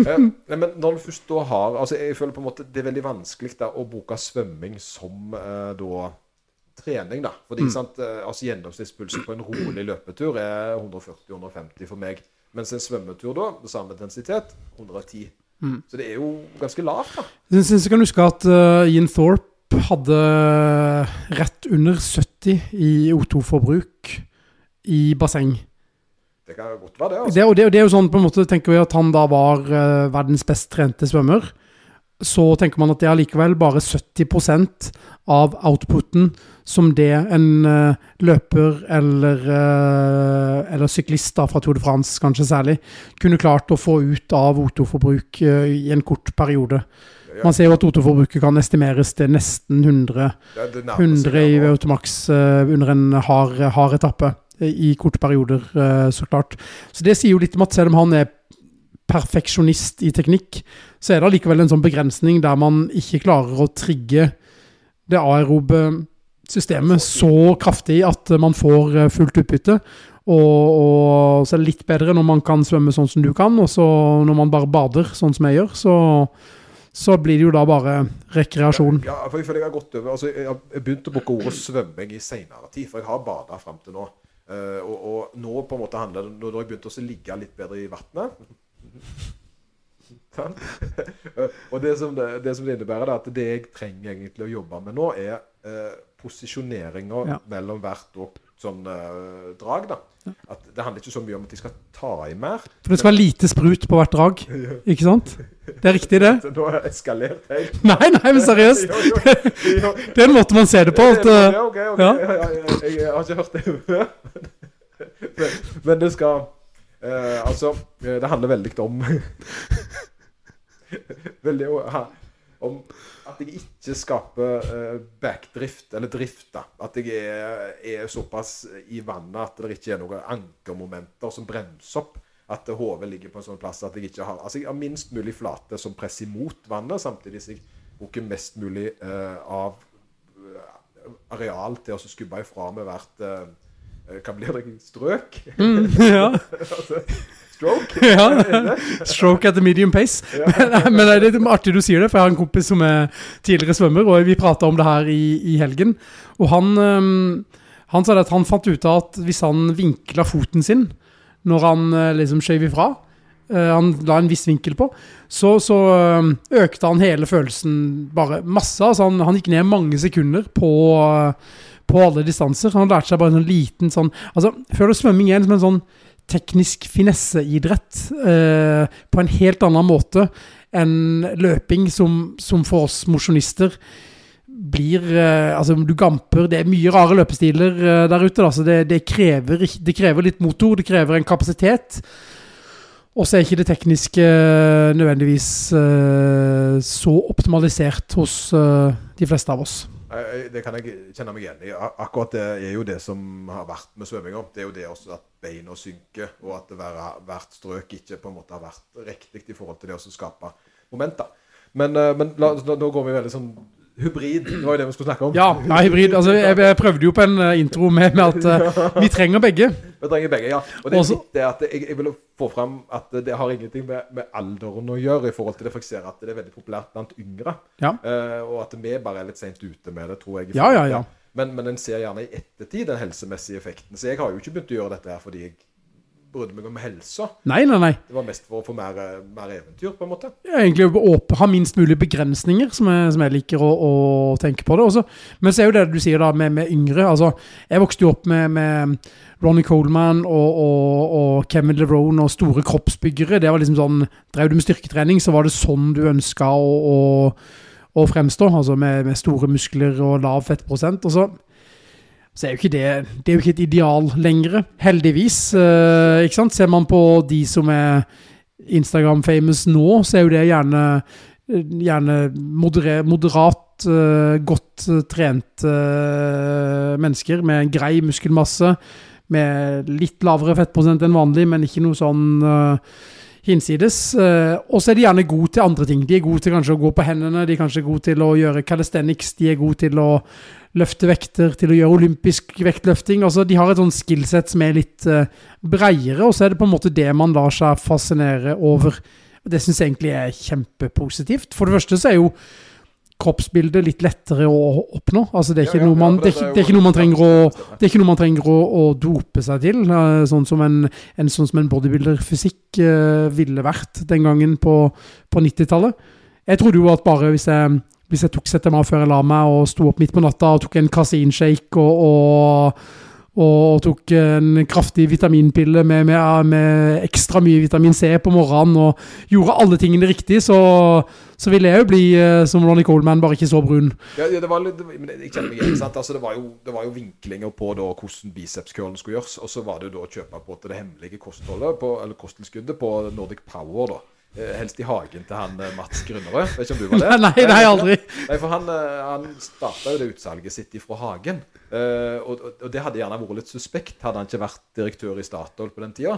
Nei, men når du først da har altså Jeg føler på en måte det er veldig vanskelig da å bruke svømming som eh, da trening, da. Fordi sant, eh, altså gjennomsnittspulsen på en rolig løpetur er 140-150 for meg. Mens en svømmetur da, med samme intensitet, 110. Så det er jo ganske lavt, da. Jeg syns jeg kan huske at uh, Ian Thorpe hadde rett under 70 i O2-forbruk i basseng. Det kan godt være det. altså. Det, og, det, og det er jo sånn på en måte tenker vi at han da var uh, verdens best trente svømmer. Så tenker man at det er likevel bare 70% av outputen som det en uh, løper eller, uh, eller syklist da, fra Tour de France kanskje særlig, kunne klart å få ut av O2-forbruk eh, i en kort periode. Man ser jo at O2-forbruket kan estimeres til nesten 100 Ja, det 100 i. Automax eh, under en hard, hard etappe eh, i korte perioder, eh, så klart. Så det sier jo litt om at selv om han er perfeksjonist i teknikk, så er det allikevel en sånn begrensning der man ikke klarer å trigge det aerobe systemet så kraftig at man får fullt utbytte. Og, og så er det litt bedre når man kan svømme sånn som du kan, og så når man bare bader sånn som jeg gjør, så, så blir det jo da bare rekreasjon. Ja, for jeg føler jeg har gått over altså Jeg har begynt å bruke ordet svømming i seinere tid, for jeg har bada fram til nå. Uh, og, og nå på en måte handler det Når jeg begynte å ligge litt bedre i vannet (laughs) og det som det, det som det innebærer, er at det jeg trenger egentlig å jobbe med nå, er eh, posisjoneringa Ja. mellom hvert og sånn uh, drag. da. At Det handler ikke så mye om at de skal ta i mer. For det skal være lite sprut på hvert drag, (laughs) ikke sant? Det er riktig, det? (laughs) Nå har jeg eskalert helt. (laughs) Nei, nei, men seriøst. Det er en måte man ser det på. At, Ja, eh, ok, ok. ja. Jeg, har ikke hørt det før. Men, men det skal uh, Altså, det handler veldig om Veldig om at jeg ikke skaper eh, backdrift, eller drift. da. At jeg er, er såpass i vannet at det ikke er noen ankermomenter som bremser opp. At hodet ligger på en sånn plass at jeg ikke har Altså jeg har minst mulig flate som presser imot vannet, samtidig som jeg bruker mest mulig uh, av eh, areal til å skubbe ifra med hvert uh, Hva blir det? Strøk? mm, (laughs) ja, (laughs) altså, stroke? (laughs) ja. Stroke at the medium pace. (laughs) Men, men det er artig du sier det, for jeg har en kompis som er tidligere svømmer, og vi prata om det her i, i helgen. Og han, øhm, han sa det at han fant ut av at hvis han vinkla foten sin når han øh, liksom skjøv ifra, øh, han la en viss vinkel på, så, så økte han hele følelsen bare masse. Altså han, han gikk ned mange sekunder på, på alle distanser. Han lærte seg bare en sånn liten sånn Altså, føler svømming er som en sånn teknisk finesseidrett eh, på en helt annen måte enn løping, som, som for oss mosjonister blir eh, Altså, du gamper Det er mye rare løpestiler eh, der ute, da, så det, det, krever, det krever litt motor, det krever en kapasitet. Og så er ikke det tekniske eh, nødvendigvis eh, så optimalisert hos eh, de fleste av oss. Jeg- jeg- Det kan jeg kjenne meg igjen i. Akkurat det er jo det som har vært med svømminga. Det er jo det også at beina synker, og at hvert strøk ikke på en måte har vært riktig i forhold til det å skape momenter. Men, eh, men la, nå går vi veldig sånn hybrid. Det var jo det vi skulle snakke om. Ja, ja hybrid. Altså, jeg, jeg prøvde jo på en eh, intro med, med at uh, (laughs) vi trenger begge. Vi trenger begge, ja. Og det er Også- litt det at jeg, jeg vil få fram at det har ingenting med, med alderen å gjøre, i forhold til det, for jeg ser at det er veldig populært blant yngre. Ja. Uh, og at vi bare er litt seint ute med det, tror jeg. Ja, ja, ja. Men, men en ser gjerne i ettertid den helsemessige effekten. Så jeg har jo ikke begynt å gjøre dette her fordi jeg brydde meg om helsa. Nei, nei, nei. Det var mest for å få mer, mer eventyr, på en måte. Ja, egentlig å ha minst mulig begrensninger, som jeg, som jeg liker å, å tenke på det. Også. Men så er jo det du sier da med, med yngre. altså Jeg vokste jo opp med, med Ronny Coleman og, og, og Kevin LeRone og store kroppsbyggere. Det var liksom sånn, Drev du med styrketrening, så var det sånn du ønska å, å, å fremstå. Altså med, med store muskler og lav fettprosent. Og så så er jo ikke det, det er jo ikke et ideal lenger, heldigvis. eh, ikke sant? Ser man på de som er Instagram-famous nå, så er jo det gjerne, gjerne moderer, moderat, eh, godt eh, trente eh, mennesker med en grei muskelmasse, med litt lavere fettprosent enn vanlig, men ikke noe sånn eh, hinsides. Eh, og så er de gjerne gode til andre ting. De er gode til kanskje å gå på hendene, de er kanskje gode til å gjøre calisthenics, de er gode til å løfte vekter, til å gjøre olympisk vektløfting. Altså, de har et sånn skillset som er litt uh, breiere, og så er det på en måte det man lar seg fascinere over. Det syns jeg egentlig er kjempepositivt. For det første så er jo kroppsbildet litt lettere å oppnå. Altså, det er ikke, noe, man, det er for ikke, jo- det er ikke noe man trenger å det er ikke noe man trenger å, å dope seg til, eh, sånn som en, en, sånn som en bodybuilder-fysikk eh, ville vært den gangen på, på 90-tallet. Jeg trodde jo at bare hvis jeg, hvis jeg tok ZMA før jeg la meg og sto opp midt på natta og tok en kaseinshake og, og, og tok en kraftig vitaminpille med, med, med ekstra mye vitamin C på morgenen og gjorde alle tingene riktig, så, så ville jeg jo bli eh, som Ronny Coleman, bare ikke så brun. Ja, det var litt, meg sant? Altså, det, var jo, det var jo vinklinger på da, hvordan bicepscurlen skulle gjøres, og så var det da å kjøpe på det hemmelige kostholdet, på, eller kosttilskuddet på Nordic Power da. Eh, Helst i hagen til han eh, Mats Grunnerød. Vet ikke om du var (laughs) det? Nei, nei, aldri. (laughs) Nei, for han, eh, han starta jo det utsalget sitt ifra hagen. Og, og, og det hadde gjerne vært litt suspekt, hadde han ikke vært direktør i Statoil på den tida.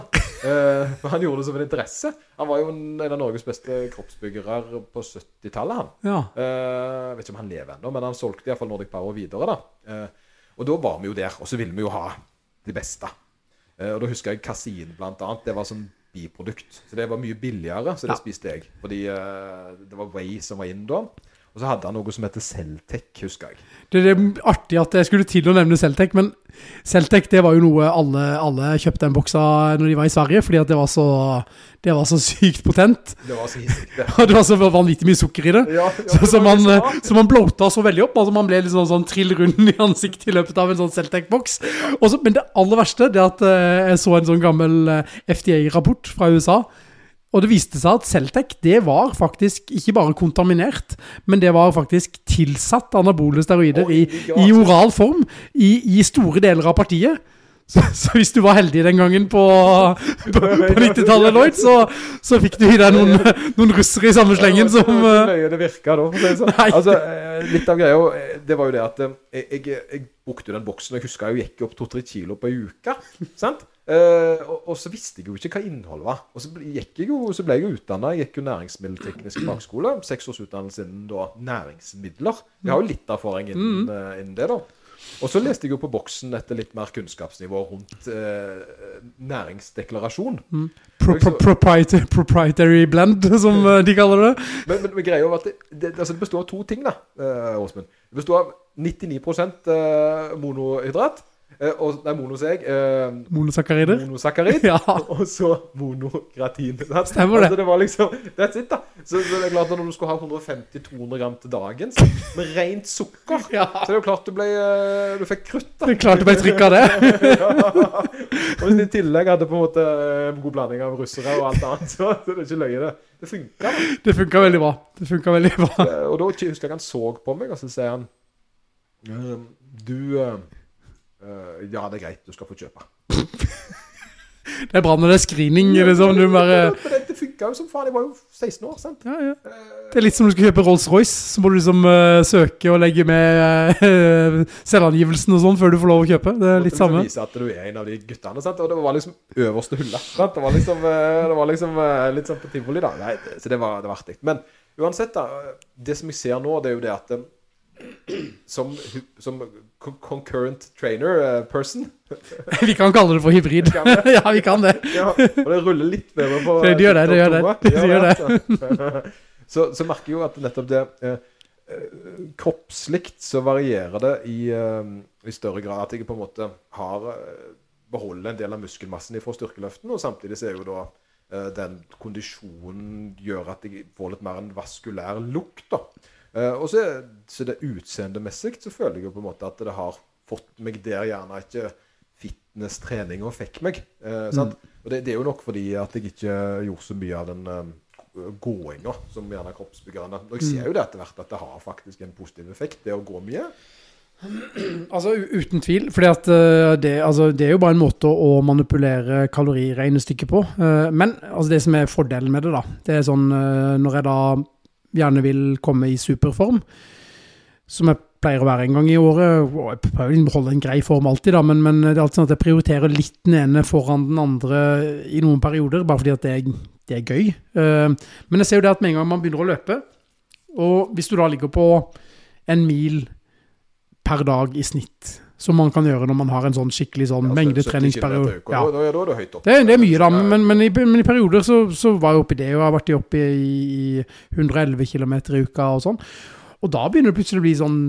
For han gjorde det som en interesse. Han var jo en, av Norges beste kroppsbyggere på 70-tallet, han. Ja. Jeg vet ikke om han lever ennå, men han solgte iallfall Nordic Power videre. da. Og da var vi jo der, og så ville vi jo ha de beste. Og da husker jeg kasin, blant annet. Det var sånn biprodukt. Så det var mye billigere, så det Ja. spiste jeg. Fordi uh, det var Way som var inn da. Og så hadde han noe som heter Celtec, husker jeg. Det er artig at jeg skulle til å nevne Celtec, men Celtec det var jo noe alle, alle kjøpte en boks av når de var i Sverige, fordi at det var så, det var så sykt potent. Det var så hissig, det. Og (laughs) det var så vanvittig mye sukker i det. Ja, ja, Så, så, man, liksom eh, så man blota så veldig opp. Altså Man ble litt sånn, sånn trill rund i ansiktet i løpet av en sånn Celtec-boks. Men det aller verste det er at eh, jeg så en sånn gammel eh, FDA-rapport fra USA. Og det viste seg at Celtec det var faktisk ikke bare kontaminert, men det var faktisk tilsatt anabole steroider i, i oral form i, i store deler av partiet. Så, så hvis du var heldig den gangen på, (laughs) på, på 90-tallet, Lloyd, så, så fikk du i deg noen, (laughs) noen russere i samme slengen som Det var eh, det virka da, for å si det sånn. (laughs) Altså, eh, litt av greia, eh, det var jo det at jeg, jeg, jeg brukte den boksen, og jeg husker jeg gikk opp 2-3 kilo på en uke, sant? Eh, og, og så visste jeg jo ikke hva innholdet var. Og så ble, jeg jo, så ble jeg jo utdannet, jeg gikk jo næringsmiddelteknisk fagskole, seks års utdannelse innen da næringsmidler. Jeg har jo litt erfaring innen, eh, innen det da. Og så leste jeg jo på boksen etter litt mer kunnskapsnivå rundt uh, næringsdeklarasjon. pro, pro, proprietary, proprietary blend, (laughs) som de kaller det. Men, men, men greia var at det, det, altså det består av to ting, da, Åsmund. Det består av 99% eh, monohydrat, det og, nei, monoseg, eh, Monosakkarider. monosakkarid, (laughs) Ja. (laughs) og så monogratin. sant? Stemmer det. Altså, det var liksom, that's it da. Så, så det er klart at når du skulle ha 150-200 gram til dagen, så, med rent sukker, (laughs) Ja. så det er jo klart du ble, eh, du fikk krutt da. Det er klart du ble trykk av det. ja. og hvis du i tillegg hadde på en måte eh, en god blanding av russere og alt annet, så, så det er ikke løye det. Det funket da. Det funka veldig bra. Det funka veldig bra. Eh, Og da husker jeg han så på meg, og så sier han «Ehm, Du eh, eh, Ja, det er greit, du skal få kjøpe. (laughs) Det er bra når det er screening, liksom. Du bare Men det, det funka jo som faen. Jeg var jo 16 år, sant? ja, ja. Det er litt som du skal kjøpe Rolls-Royce. Så må du liksom uh, søke og legge med uh, (laughs) selvangivelsen og sånn før du får lov å kjøpe. Det er litt samme. liksom vise at du er en av de guttene, sant? Og det var liksom øverste hullet, Sant? Det var liksom, eh, det var liksom eh, litt sånn på tivoli, da. Nei, så det var, det var artig. Men uansett, da. eh, Det som jeg ser nå, det er jo det at eh, (clears throat) som, som concurrent trainer eh, person (laughs) Vi kan kalle det for hybrid. Vi? (laughs) Ja, vi kan det. Ja, og det ruller litt bedre på Det gjør det, det gjør det. Det gjør (laughs) det. Så, så merker jeg jo at nettopp det eh, eh, Kroppslikt så varierer det i, eh, i større grad. At jeg på en måte har eh, beholder en del av muskelmassen fra styrkeløften, og samtidig så er jo da eh, den kondisjonen gjør at jeg får litt mer en vaskulær lukt. da. Eh, og så, er- så det utseendemessig så føler jeg jo på en måte at det har fått meg der gjerne ikke fitness-treninga fikk meg. Eh, sant? Og det, det er jo nok fordi at jeg ikke gjorde så mye av den uh, gåinga som gjerne kroppsbyggerne. Og jeg ser jo det etter hvert at det har faktisk en positiv effekt, det å gå mye. (clears throat) Altså uten tvil, fordi at eh, det, altså, det er jo bare en måte å manipulere kaloriregnestykket på. Men altså, det som er fordelen med det, da, det er sånn når jeg da gjerne vil komme i superform, som jeg pleier å være en gang i året, jeg prøver å holde en grei form alltid, da, men, men det er alltid sånn at jeg prioriterer litt den ene foran den andre i noen perioder, bare fordi at det er, det er gøy. Eh, men jeg ser jo det at med en gang man begynner å løpe, og hvis du da ligger på en mil per dag i snitt, som man kan gjøre når man har en sånn skikkelig sånn Ja, mengdetreningsperiode. Ja. Da, er det høyt opp. Det, er- det er mye, da, men, men, i, men i perioder så, så var jeg oppi i det, og jeg har vært oppe i, i 111 km i uka og sånn. Og da begynner det plutselig å bli sånn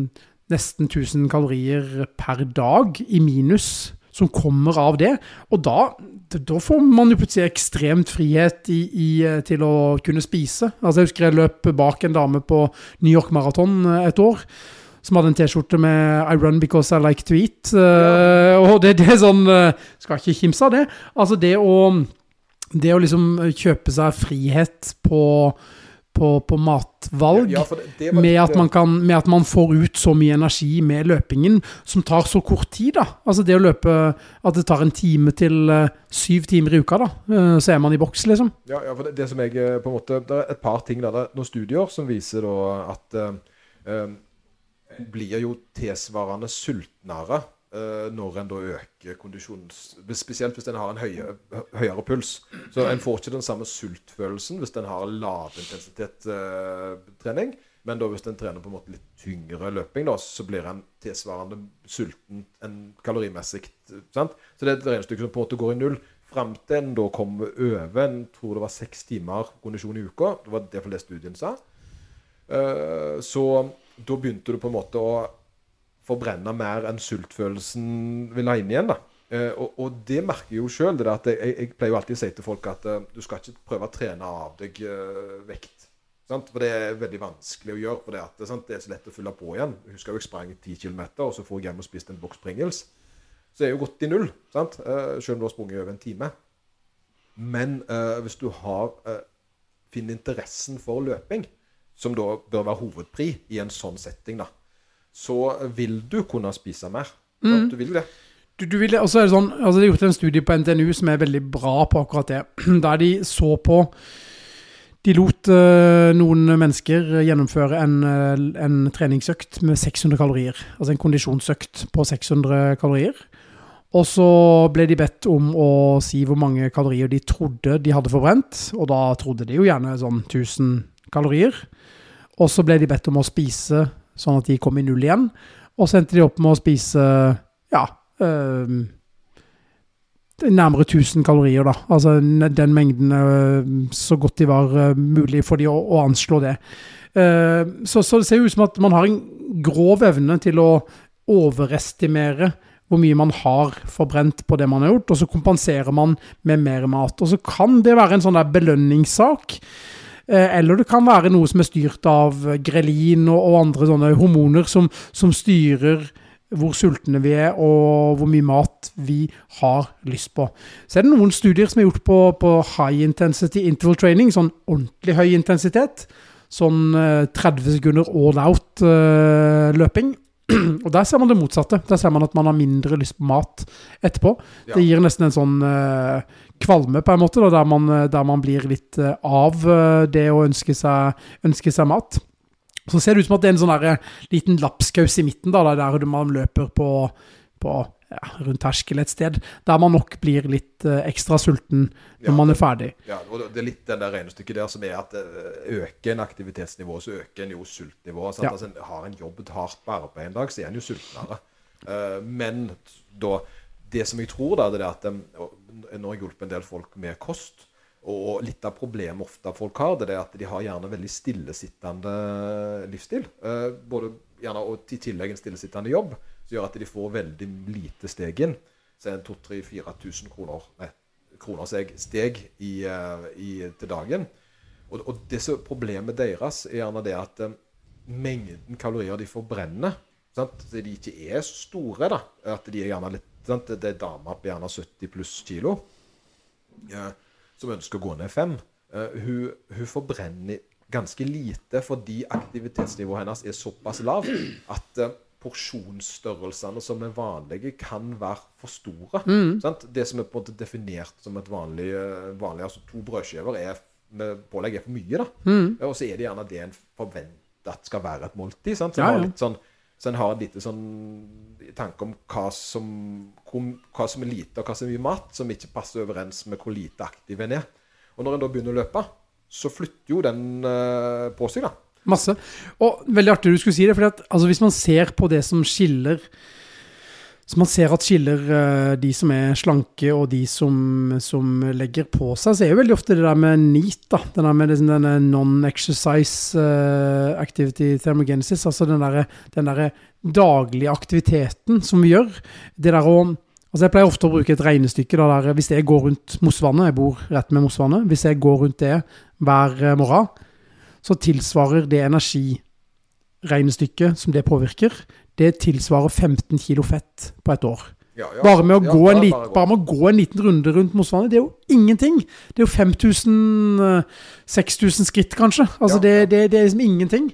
nesten 1000 kalorier per dag i minus som kommer av det. Og da, da får man jo plutselig ekstremt frihet i, i, til å kunne spise. Altså Jeg husker jeg løp bak en dame på New York Marathon et år. Som hadde en T-skjorte med 'I run because I like to eat'. Eh, og det, det er sånn uh, Skal ikke kimse av det. Altså det å Det å liksom kjøpe seg frihet på, på, på matvalg. Ja, det, det Med at, man kan, med at man får ut så mye energi med løpingen, som tar så kort tid. da. Altså det å løpe At det tar en time til uh, syv timer i uka, da. Uh, så er man i boks, liksom. Ja, ja, for det, det som jeg eh, på en måte Det er et par ting der. Det er noen studier som viser da at eh, eh, en blir jo tilsvarende sultnere eh, når en da øker kondisjons... Spesielt hvis en har en høye, høyere puls. Så en får ikke den samme sultfølelsen hvis en har lavintensitets-trening. Men da hvis en trener på en måte litt tyngre løping, da, så blir en tilsvarende sulten enn kalorimessig. sant? Så det er et regnestykke som på en måte går i null. Fram til en da kom over en tror det var seks timer kondisjon i uka. Det var det for det studien sa. Uh, så da begynte du på en måte å forbrenne mer enn sultfølelsen vil ha inn igjen. da. Eh, og, og det merker jeg jo sjøl. Jeg, jeg pleier jo alltid å si til folk at uh, du skal ikke prøve å trene av deg uh, vekt. Sant? For det er veldig vanskelig å gjøre. for Det, at, sant? det er så lett å fylle på igjen. Jeg husker jeg sprang 10 km, og så får jeg hjem og spist en boks Pringles. Så er jeg jo gått i null, sant? Uh, selv om du har sprunget over en time. Men hvis du har finner interessen for løping, som da bør være hovedpri i en sånn setting, da, så vil du kunne spise mer. Mm. Du vil det. Du, du vil, også er det sånn, altså De har gjort en studie på NTNU som er veldig bra på akkurat det. (clears throat) Der de så på De lot uh, noen mennesker gjennomføre en, uh, en, treningsøkt med 600 kalorier. Altså en kondisjonsøkt på 600 kalorier. Og så ble de bedt om å si hvor mange kalorier de trodde de hadde forbrent. Og da trodde de jo gjerne sånn 1000 kalorier. Og så ble de bedt om å spise sånn at de kom i null igjen. Og så endte de opp med å spise ja, øh, nærmere 1000 kalorier, da. Altså den mengden øh, så godt de var øh, mulig for de å, å anslå det. Så, så, det ser ut som at man har en grov evne til å overestimere hvor mye man har forbrent på det man har gjort, og så kompenserer man med mer mat. Og så kan det være en sånn der belønningssak. Eller det kan være noe som er styrt av grelin og, og andre sånne hormoner som, som styrer hvor sultne vi er, og hvor mye mat vi har lyst på. Så er det noen studier som er gjort på, på high intensity interval training, sånn ordentlig høy intensitet. Sånn 30 eh, sekunder all out-løping. Eh, (clears throat) og der ser man det motsatte. Der ser man at man har mindre lyst på mat etterpå. Ja. Det gir nesten en sånn uh, kvalme, på en måte, da, der, man, der, man, blir litt uh, av det å ønske seg, ønske seg mat. Så ser det ut som at det er en sånn der, eh, liten lapskaus i midten, da, der man løper på, på ja, rundt terskel et sted, der man nok blir litt uh, ekstra sulten når ja, man er ferdig. Ja, og Det er litt den der regnestykket der som er at uh, øker en aktivitetsnivå, så øker en jo sultnivået. Ja. Altså, har en jobbet hardt på arbeid en dag, så er en jo sultnere. Uh, men da, det som jeg tror, da, det er at Nå har jeg hjulpet en del folk med kost. Og litt av problemet ofte folk har, det er at de har gjerne veldig stillesittende livsstil. Eh, både gjerne, Og i tillegg en stillesittende jobb, som gjør at de får veldig lite steg inn. Så er det 2000-4000 kroner, nei, kroner steg, steg i, uh, i, til dagen. Og, og det som problemet deres er gjerne det at um, mengden kalorier de forbrenner, sant? Så de ikke er så store, da. At de er gjerne litt sant? Det er damer på gjerne 70 pluss kilo. Uh, som ønsker å gå ned fem, hun, hun, forbrenner ganske lite fordi aktivitetsnivået hennes er såpass lavt at uh, porsjonsstørrelsene som er vanlige, kan være for store. Mm. Det som er på en måte definert som et vanlig, eh, vanlig altså to brødskiver er, med pålegg er for mye. da. Mm. Og så er det gjerne det en forventer at skal være et måltid. sant? Så ja, ja. Sånn, så en har en liten sånn tanke om hva som, hva som, er lite, og hva som er mye mat, som ikke passer overens med hvor lite aktiv en er. Og når en da begynner å løpe, så flytter jo den uh, på seg, da. Masse. Og veldig artig du skulle si det, for altså, hvis man ser på det som skiller så man ser at skiller uh, de som er slanke og de som, som, legger på seg, så er jo veldig ofte det der med NEAT, da. Den der med liksom, denne non-exercise uh, activity thermogenesis. Altså den derre der daglige aktiviteten som vi gjør. Det der å Altså Jeg pleier ofte å bruke et regnestykke der hvis jeg går rundt Mosvannet, jeg bor rett med Mosvannet, hvis jeg går rundt det hver eh, morgen, så tilsvarer det energiregnestykket som det påvirker, det tilsvarer 15 kilo fett på et år. Ja, ja, bare, med ja, bare, lit, bare, med å gå en liten runde rundt Mosvannet, det er jo ingenting. Det er jo 5000-6000 skritt, kanskje. Altså det, det, det, er liksom ingenting.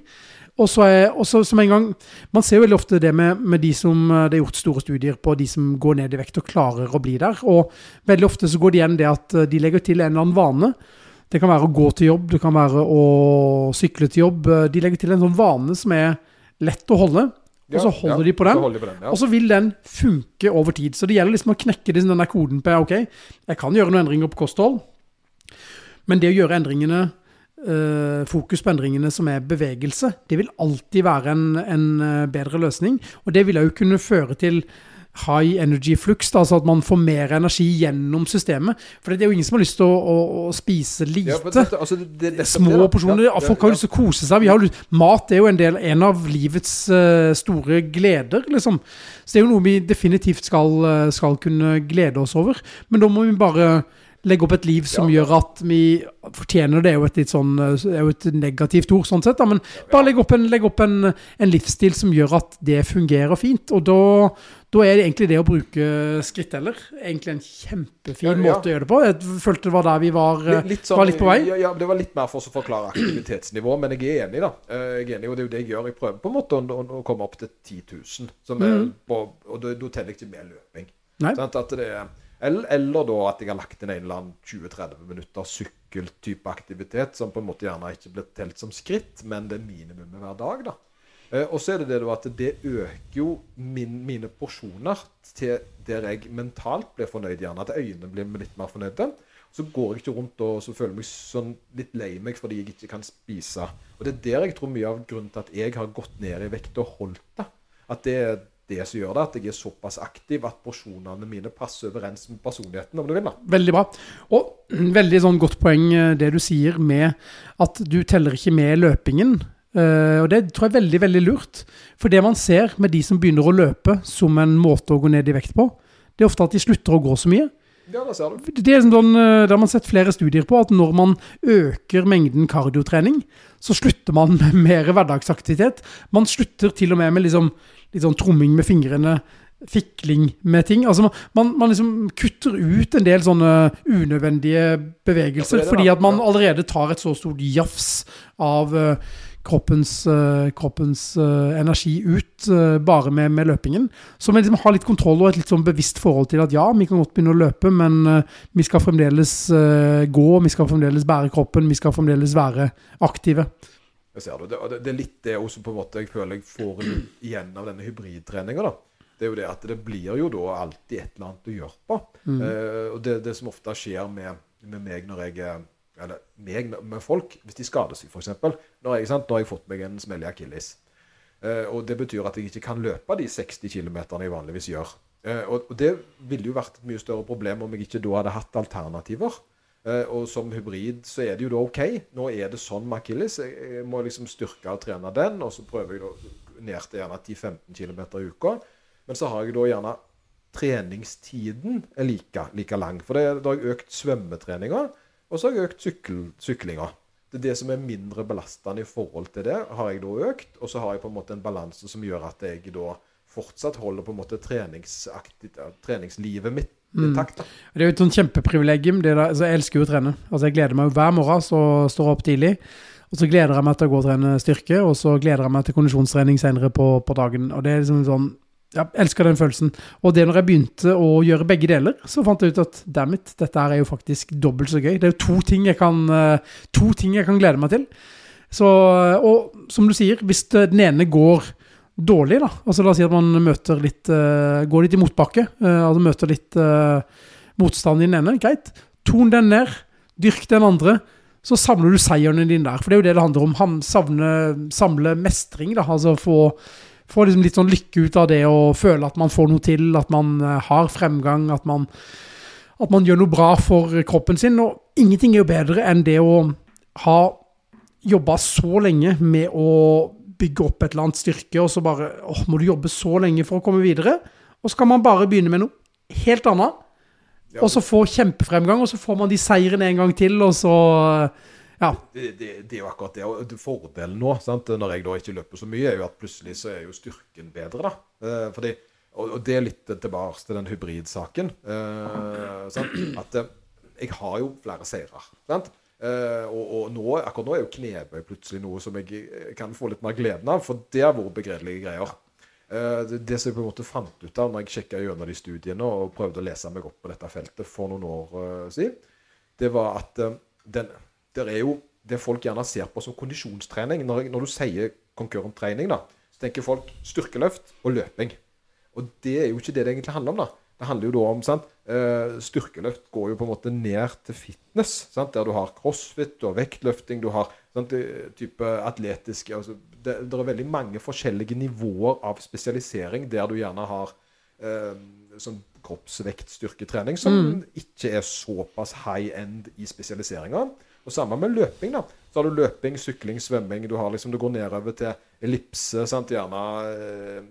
Og så er, også, som en gang, Man ser jo veldig ofte det med, med, de som eh, Det er gjort store studier på de som går ned i vekt og klarer å bli der. Og veldig ofte så går det igjen det at eh, de legger til en eller annen vane. Det kan være å gå til jobb, det kan være å sykle til jobb. De legger til en sånn vane som er lett å holde og så holder ja, de på den, de på den ja. og så vil den funke over tid. Så det gjelder liksom å knekke den der koden på ok, jeg kan gjøre noen endringer på kosthold, men det å gjøre endringene eh, fokus på endringene som er bevegelse. Det vil alltid være en, en eh, bedre løsning, og det vil òg kunne føre til high energy flux, da, altså at man får mer energi gjennom systemet. For det er jo ingen som har lyst til å, å, å spise lite. Ja, dette- altså, det- det- Små det porsjoner. Ja, Folk ja, jo lyst til å kose seg. Vi har lyst, mat er jo en, del, en av livets uh, store gleder, liksom. Så det er jo noe vi definitivt skal, eh, skal kunne glede oss over. Men da må vi bare legge opp et liv som Ja. gjør at vi fortjener det. er jo et litt sånn, eh, er jo et negativt ord, sånn sett. Da. Men bare legge opp, en, legge opp en, en livsstil som gjør at det fungerer fint. Og da, da er det egentlig det å bruke skritteller egentlig en kjempefin Ja, ja. måte å gjøre det på. Jeg følte det var der vi var, eh, Litt, litt sånn, var litt på vei. Ja, ja, det var litt mer for å forklare aktivitetsnivå, men jeg er enig, da. Eh, Jeg er enig, og det er jo det jeg gjør. Jeg prøver på en måte å, å, komme opp til 10 000, som er mm. på, og da teller jeg ikke med løping. Sant? At det er, eller, eller da at jeg har lagt inn en eller annen 20-30 minutter sykkeltype aktivitet, som på en måte gjerne ikke blir telt som skritt, men det er minimumet hver dag. da. Eh, og så er det det da at det øker jo min, mine porsjoner til der jeg mentalt blir fornøyd, gjerne. At øynene blir litt mer fornøyde. Så går jeg ikke rundt og så føler jeg meg sånn litt lei meg fordi jeg ikke kan spise. Og det er der jeg tror mye av grunnen til at jeg har gått ned i vekt og holdt det. At det er det som gjør det, at jeg er såpass aktiv at porsjonene mine passer overens med personligheten, om du vil. da. Veldig bra. Og veldig sånn godt poeng eh, det du sier med at du teller ikke med løpingen. Uh, og det tror jeg er veldig, veldig lurt. For det man ser med de som begynner å løpe som en måte å gå ned i vekt på, det er ofte at de slutter å gå så mye. Ja, ser du. Det sånn, eh, Det har man sett flere studier på, at når man øker mengden kardiotrening, så slutter man (laughs) med mer hverdagsaktivitet. Man slutter til og med med liksom, litt sånn tromming med fingrene, fikling med ting. Altså man, man, man liksom kutter ut en del sånne unødvendige bevegelser, det det, fordi at man allerede tar et så stort jafs av eh, kroppens, eh, kroppens eh, energi ut bare med, med løpingen. Så vi liksom har litt kontroll og et litt sånn bevisst forhold til at ja, vi kan godt begynne å løpe, men vi skal fremdeles gå, vi skal fremdeles bære kroppen, vi skal fremdeles være aktive. Jeg det. Det, det, er litt det også på en måte jeg føler jeg får igjen av denne hybridtreninga. Det er jo det at det blir jo da alltid et eller annet å gjøre på. Mm. Eh, og det, det som ofte skjer med, med meg når jeg er- Eller meg med folk, hvis de skader seg, f.eks. Nå, jeg, sant? nå har jeg fått meg en smell i akilles. Eh, og det betyr at jeg ikke kan løpe de 60 km jeg vanligvis gjør. Eh, og, og det ville jo vært et mye større problem om jeg ikke da hadde hatt alternativer. Eh, og som hybrid så er det jo da OK. Nå er det sånn med akilles. Jeg, må liksom styrke og trene den, og så prøver jeg da ned til gjerne 10-15 km i uka. Men så har jeg da gjerne treningstiden er like, like lang. For det, da har jeg økt svømmetreninga, og så har jeg økt sykkel, syklinga. Det det som er mindre belastende i forhold til det, har jeg da økt. Og så har jeg på en måte en balanse som gjør at jeg da fortsatt holder på en måte treningslivet mitt da. Det er jo et sånn kjempeprivilegium. Altså jeg elsker jo å trene. Altså Jeg gleder meg jo hver morgen, så står jeg opp tidlig. Og så gleder jeg meg til å gå og trene styrke, og så gleder jeg meg til kondisjonstrening senere på, på dagen. Og det er liksom sånn Jeg elsker den følelsen. Og det når jeg begynte å gjøre begge deler, så fant jeg ut at damn it, dette her er jo faktisk dobbelt så gøy. Det er jo to ting jeg kan, eh, to ting jeg kan glede meg til. Så, og som du sier, hvis den ene går dårlig, da altså La oss si at man møter litt uh, går litt i motbakke, uh, altså møter litt uh, motstand i den ene. Greit. Ton den ned. Dyrk den andre. Så samler du seierne dine der. For det er jo det det handler om. Ham, savne, samle mestring. da, altså Få, få liksom litt sånn lykke ut av det å føle at man får noe til, at man har fremgang, at man, at man gjør noe bra for kroppen sin. Og ingenting er jo bedre enn det å ha jobba så lenge med å bygge opp et eller annet styrke, og så bare åh, må du jobbe så lenge for å komme videre. Og så kan man bare begynne med noe helt annet, Ja, og så få kjempefremgang, og så får man de seirene en gang til, og så Ja. det, det, det er jo akkurat det. Og fordelen nå, sant? når jeg da ikke løper så mye, er jo at plutselig så er jo styrken bedre. da. Eh, fordi, og, det er litt tilbake til den hybridsaken. Eh, sant? At eh, jeg har jo flere seirer. sant? Eh, og, og nå, akkurat nå er jo knebøy plutselig noe som jeg eh, kan få litt mer gleden av, for det har vært begredelige greier. Uh, det, det som jeg på en måte fant ut av når jeg sjekka gjennom de studiene og prøvde å lese meg opp på dette feltet for noen år uh, siden, det var at den, der er jo det folk gjerne ser på som kondisjonstrening. Når, når du sier concurrent trening, da, så tenker folk styrkeløft og løping. Og det er jo ikke det det egentlig handler om. da. Det handler jo da om sant? Eh, Styrkeløft går jo på en måte ned til fitness. Sant? Der du har crossfit, du har vektløfting, du har sant? eh, type atletiske altså, det, det er veldig mange forskjellige nivåer av spesialisering der du gjerne har eh, sånn kroppsvektstyrketrening som ikke er såpass high end i spesialiseringa. Og samme med løping. da. Så har du løping, sykling, svømming. Du, har liksom, du går nedover til ellipse. sant, Gjerne eh,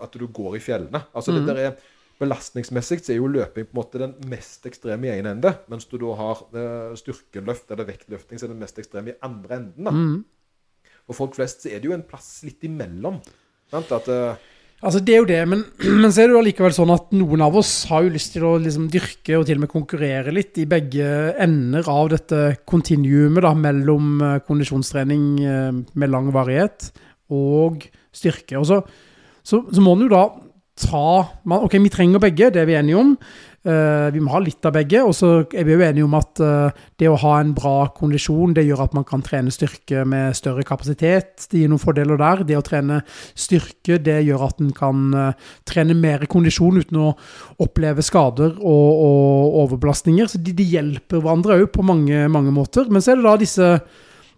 at du går i fjellene. Altså det der er Belastningsmessig så er jo løping på en måte den mest ekstreme i én ende. Mens du da har eh, styrkeløft eller vektløfting så er den mest ekstreme i andre enden. da. For folk flest så er det jo en plass litt imellom. Sant? At Uh, Altså, det er jo det, men, (clears throat) men så er det jo allikevel sånn at noen av oss har jo lyst til å liksom dyrke og til og med konkurrere litt i begge ender av dette kontinuumet da, mellom eh, kondisjonstrening med lang varighet og styrke. Og så, så, så må en jo da ta man, Ok, vi trenger begge, det er vi enige om. Uh, vi må ha litt av begge. Og så er vi jo enige om at uh, det å ha en bra kondisjon, det gjør at man kan trene styrke med større kapasitet. Det gir noen fordeler der. Det å trene styrke, det gjør at en kan uh, trene mer kondisjon uten å oppleve skader og, og overbelastninger. Så de, de hjelper hverandre òg på mange, mange måter. Men så er det da disse,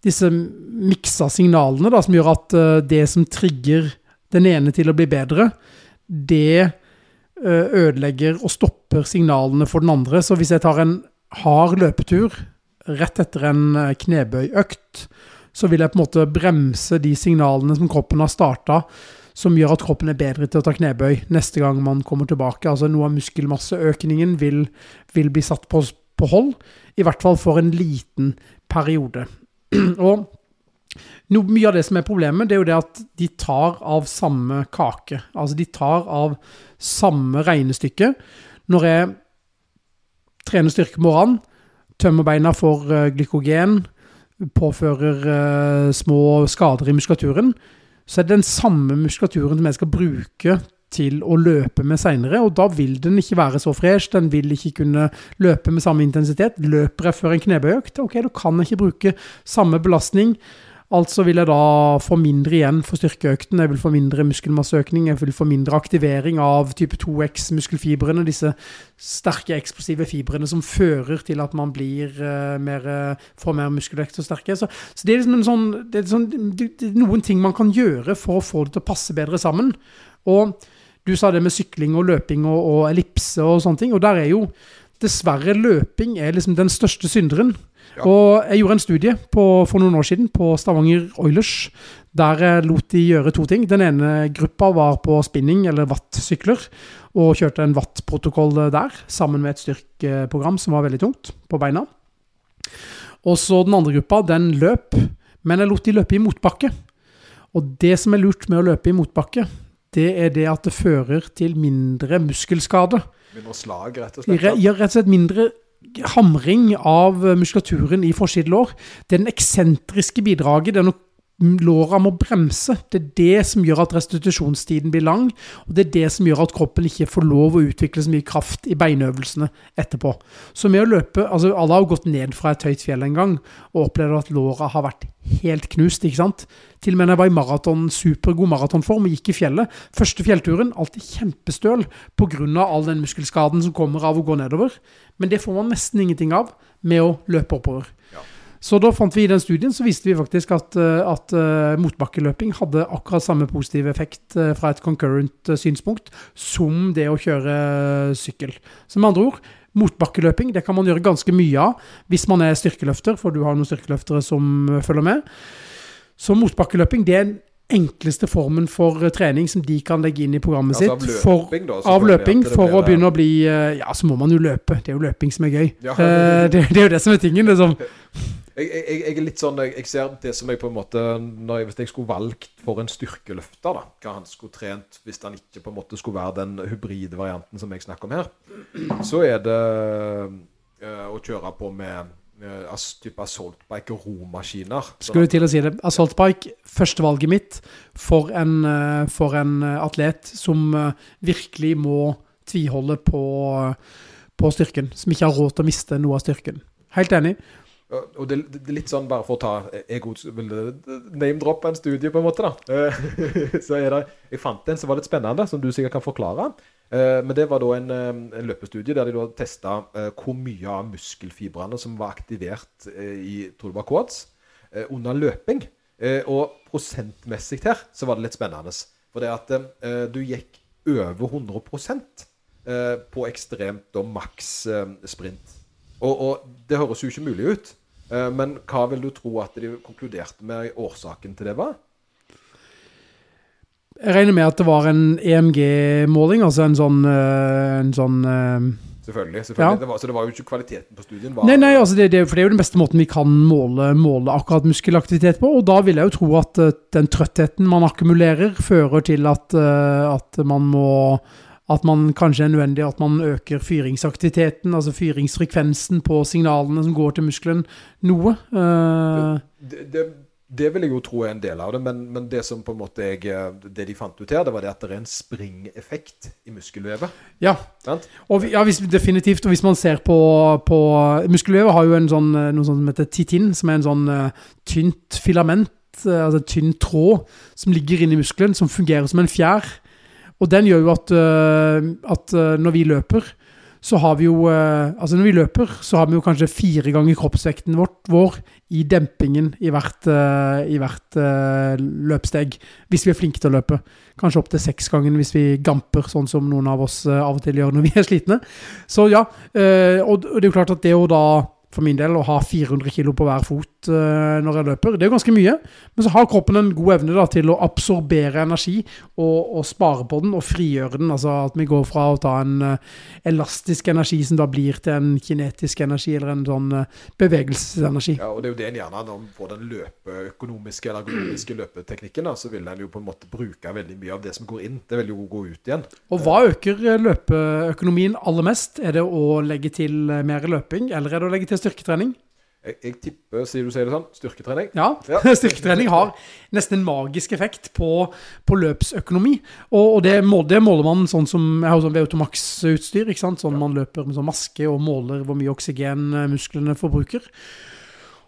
disse miksa signalene da, som gjør at det som trigger den ene til å bli bedre, det eh, ødelegger og stopper signalene for den andre. Så hvis jeg tar en hard løpetur rett etter en eh, knebøyøkt, så vil jeg på en måte bremse de signalene som kroppen har starta, som gjør at kroppen er bedre til å ta knebøy neste gang man kommer tilbake. Altså noe av muskelmasseøkningen vil, vil bli satt på, på hold, i hvert fall for en liten periode. (clears throat) Og no, mye av det som er problemet, det er jo det at de tar av samme kake. Altså de tar av samme regnestykke. Når jeg trener styrke morgenen, tømmer beina for eh, glykogen, påfører uh, små skader i muskulaturen, så er det den samme muskulaturen som jeg skal bruke til å løpe med seinere, og da vil den ikke være så fresh, den vil ikke kunne løpe med samme intensitet. Løper jeg før en knebøyøkt, ok, da kan jeg ikke bruke samme belastning. Altså vil jeg da få mindre igjen for styrkeøkten, jeg vil få mindre muskelmasseøkning, jeg vil få mindre aktivering av type 2X-muskelfibrene, disse sterke eksplosive fibrene som fører til at man blir eh, mer, eh, får mer muskelvekt og sterke. Så, så det er liksom sånn, det er sånn noen ting man kan gjøre for å få det til å passe bedre sammen. Og du sa det med sykling og løping og, og ellipse og sånne ting, og der er jo dessverre løping er liksom den største synderen. Og jeg gjorde en studie på, for noen år siden på Stavanger Oilers, der lot de gjøre to ting. Den ene gruppa var på spinning, eller wattsykler, og kjørte en watt-protokoll der, sammen med et styrkeprogram som var veldig tungt på beina. Og så den andre gruppa, den løp, men jeg lot de løpe i motbakke. Og det som er lurt med å løpe i motbakke, det er det at det fører til mindre muskelskade. Mindre slag, rett og slett. Ja, rett og slett mindre hamring av muskulaturen i forsidelår. Det er den eksentriske bidraget. Det er når låra må bremse. Det er det som gjør at restitusjonstiden blir lang, og det er det som gjør at kroppen ikke får lov å utvikle så mye kraft i beinøvelsene etterpå. Så med å løpe altså Alle har gått ned fra et høyt fjell en gang og opplevd at låra har vært helt knust. ikke sant? Til og med da jeg var i maraton, supergod maratonform og gikk i fjellet. Første fjellturen alltid kjempestøl pga. all den muskelskaden som kommer av å gå nedover. Men det får man nesten ingenting av med å løpe oppover. Så da fant vi i den studien, så visste vi faktisk at, eh, at eh, motbakkeløping hadde akkurat samme positive effekt eh, fra et concurrent synspunkt som det å kjøre sykkel. Så med andre ord, motbakkeløping det kan man gjøre ganske mye av hvis man er styrkeløfter, for du har noen styrkeløftere som følger med. Så motbakkeløping det er den enkleste formen for eh, trening som de kan legge inn i programmet Altså av sitt. For, løping, da, av løping, for å begynne å bli eh, Ja, så må man jo løpe. Det er jo løping som er gøy. Ja. Eh, det, det er jo det som er tingen. liksom. (laughs) Jeg, jeg, jeg er litt sånn, jeg, jeg ser det som jeg på en måte jeg, Hvis jeg skulle valgt for en styrkeløfter, da, hva han skulle trent hvis han ikke på en måte skulle være den hybride varianten som jeg snakker om her, så er det øh, å kjøre på med type assault bike og romaskiner. Skulle til å si det. Assault bike, førstevalget mitt for en, eh, for en eh, atlet som eh, virkelig må tviholde på, på styrken. Som ikke har råd til å miste noe av styrken. Helt enig. Og det, er litt sånn, bare for å ta Jeg vil name-droppe en studie, på en måte, da. Eh, (laughs) så er det Jeg fant en som var litt spennende, som du sikkert kan forklare. Eh, men det var da en, eh, en løpestudie der de da testa eh, hvor mye av muskelfibrene som var aktivert eh, i tror quads, eh, under løping. Eh, og prosentmessig her så var det litt spennende. For det at eh, du gikk over 100 eh, på ekstremt da maks eh, sprint. Og, og det høres jo ikke mulig ut. Eh, men hva vil du tro at de konkluderte med årsaken til det var? Jeg regner med at det var en EMG-måling, altså en sånn, eh, en sånn eh, Selvfølgelig. selvfølgelig. Ja. Det var, så det var jo ikke kvaliteten på studien. Var, Nei, nei, altså det, det, for det er jo den beste måten vi kan måle, måle akkurat muskelaktivitet på. Og da vil jeg jo tro at eh, den trøttheten man akkumulerer, fører til at, at man må At man kanskje er nødvendig at man øker fyringsaktiviteten, altså fyringsfrekvensen på signalene som går til muskelen, noe. Uh, det, det, det vil jeg jo tro er en del av det, men, men det som på en måte jeg, det de fant ut her, det var det at det er en springeffekt i muskelvevet. ja. Og vi, ja, hvis, definitivt. Og hvis man ser på, på Muskelvevet har jo en sånn, eh, noe som heter titin, som er en sånn uh, tynt filament, uh, altså tynn tråd, som ligger inni muskelen, som fungerer som en fjær. Og den gjør jo at, uh, at eh, når vi løper, så har vi jo eh, Altså når vi løper, så har vi jo kanskje fire ganger kroppsvekten vårt, vår i dempingen i hvert, eh, i hvert løpsteg. hvis vi er flinke til å løpe. Kanskje opptil seks ganger hvis vi gamper, sånn som noen av oss eh, av og til gjør når vi er slitne. Så ja, eh, og det er jo klart at det å da, for min del, å ha 400 kilo på hver fot uh, når jeg løper, det er jo ganske mye. Men så har kroppen en god evne da, til å absorbere energi og, og spare på den og frigjøre den. Altså at vi går fra å ta en uh, elastisk energi som da blir til en kinetisk energi, eller en sånn uh, bevegelsesenergi. Ja, og det er jo det en gjerne når får den løpeøkonomiske eller ergonomiske løpeteknikken, da, så vil en jo på en måte bruke veldig mye av det som går inn. Det vil jo gå ut igjen. Og hva øker løpeøkonomien aller mest? Er det å legge til mer løping, eller er det å legge til styrketrening? Jeg, jeg tipper, sier du sier det sånn, styrketrening. Ja, Ja. (laughs) styrketrening har nesten en magisk effekt på, på løpsøkonomi. Og, og det, må, det måler man sånn som Jeg har sånn VO2max-utstyr. ikke sant? Sånn Man løper med sånn maske og måler hvor mye oksygen eh, musklene forbruker.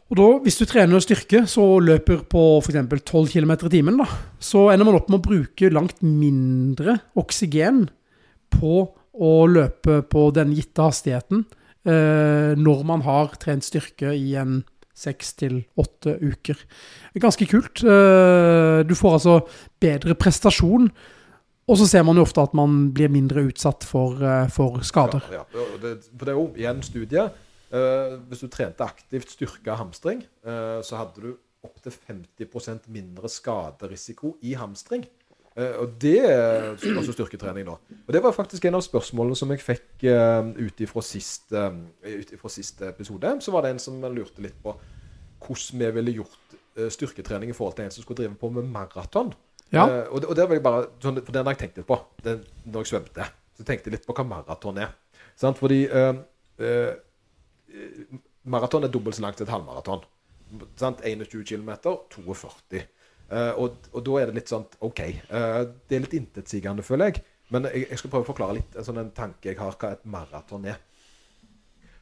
Og da, Hvis du trener styrke, så løper på f.eks. 12 km i timen, da, så ender man opp med å bruke langt mindre oksygen på å løpe på den gitte hastigheten når man har trent styrke i en seks til åtte uker. Er ganske kult. Eh, Du får altså bedre prestasjon, og så ser man jo ofte at man blir mindre utsatt for, eh, for skader. Ja, ja. Det, for det er jo igjen studie. Eh, hvis du trente aktivt styrke hamstring, eh, så hadde du opptil 50% mindre skaderisiko i hamstring. Eh, og det også styrketrening nå. Og det var faktisk en av spørsmålene som jeg fikk uh, ut ifra sist, uh, ut ifra episode. Så var det en som lurte litt på hvordan vi ville gjort eh, styrketrening i forhold til en som skulle drive på med maraton. Ja. Eh, og, det, og det vil jeg bare, sånn, for den har jeg tenkt litt på den, når jeg svømte. Så tenkte jeg litt på hva maraton er. Sant? Fordi eh, eh, maraton er dobbelt så langt som et halvmaraton. Sant? 21 km, 42. Eh, og, og da er det litt sånn OK. Uh, det er litt intetsigende, føler jeg. Men jeg, jeg skal prøve å forklare litt en sånn tanke jeg har, hva et maraton er.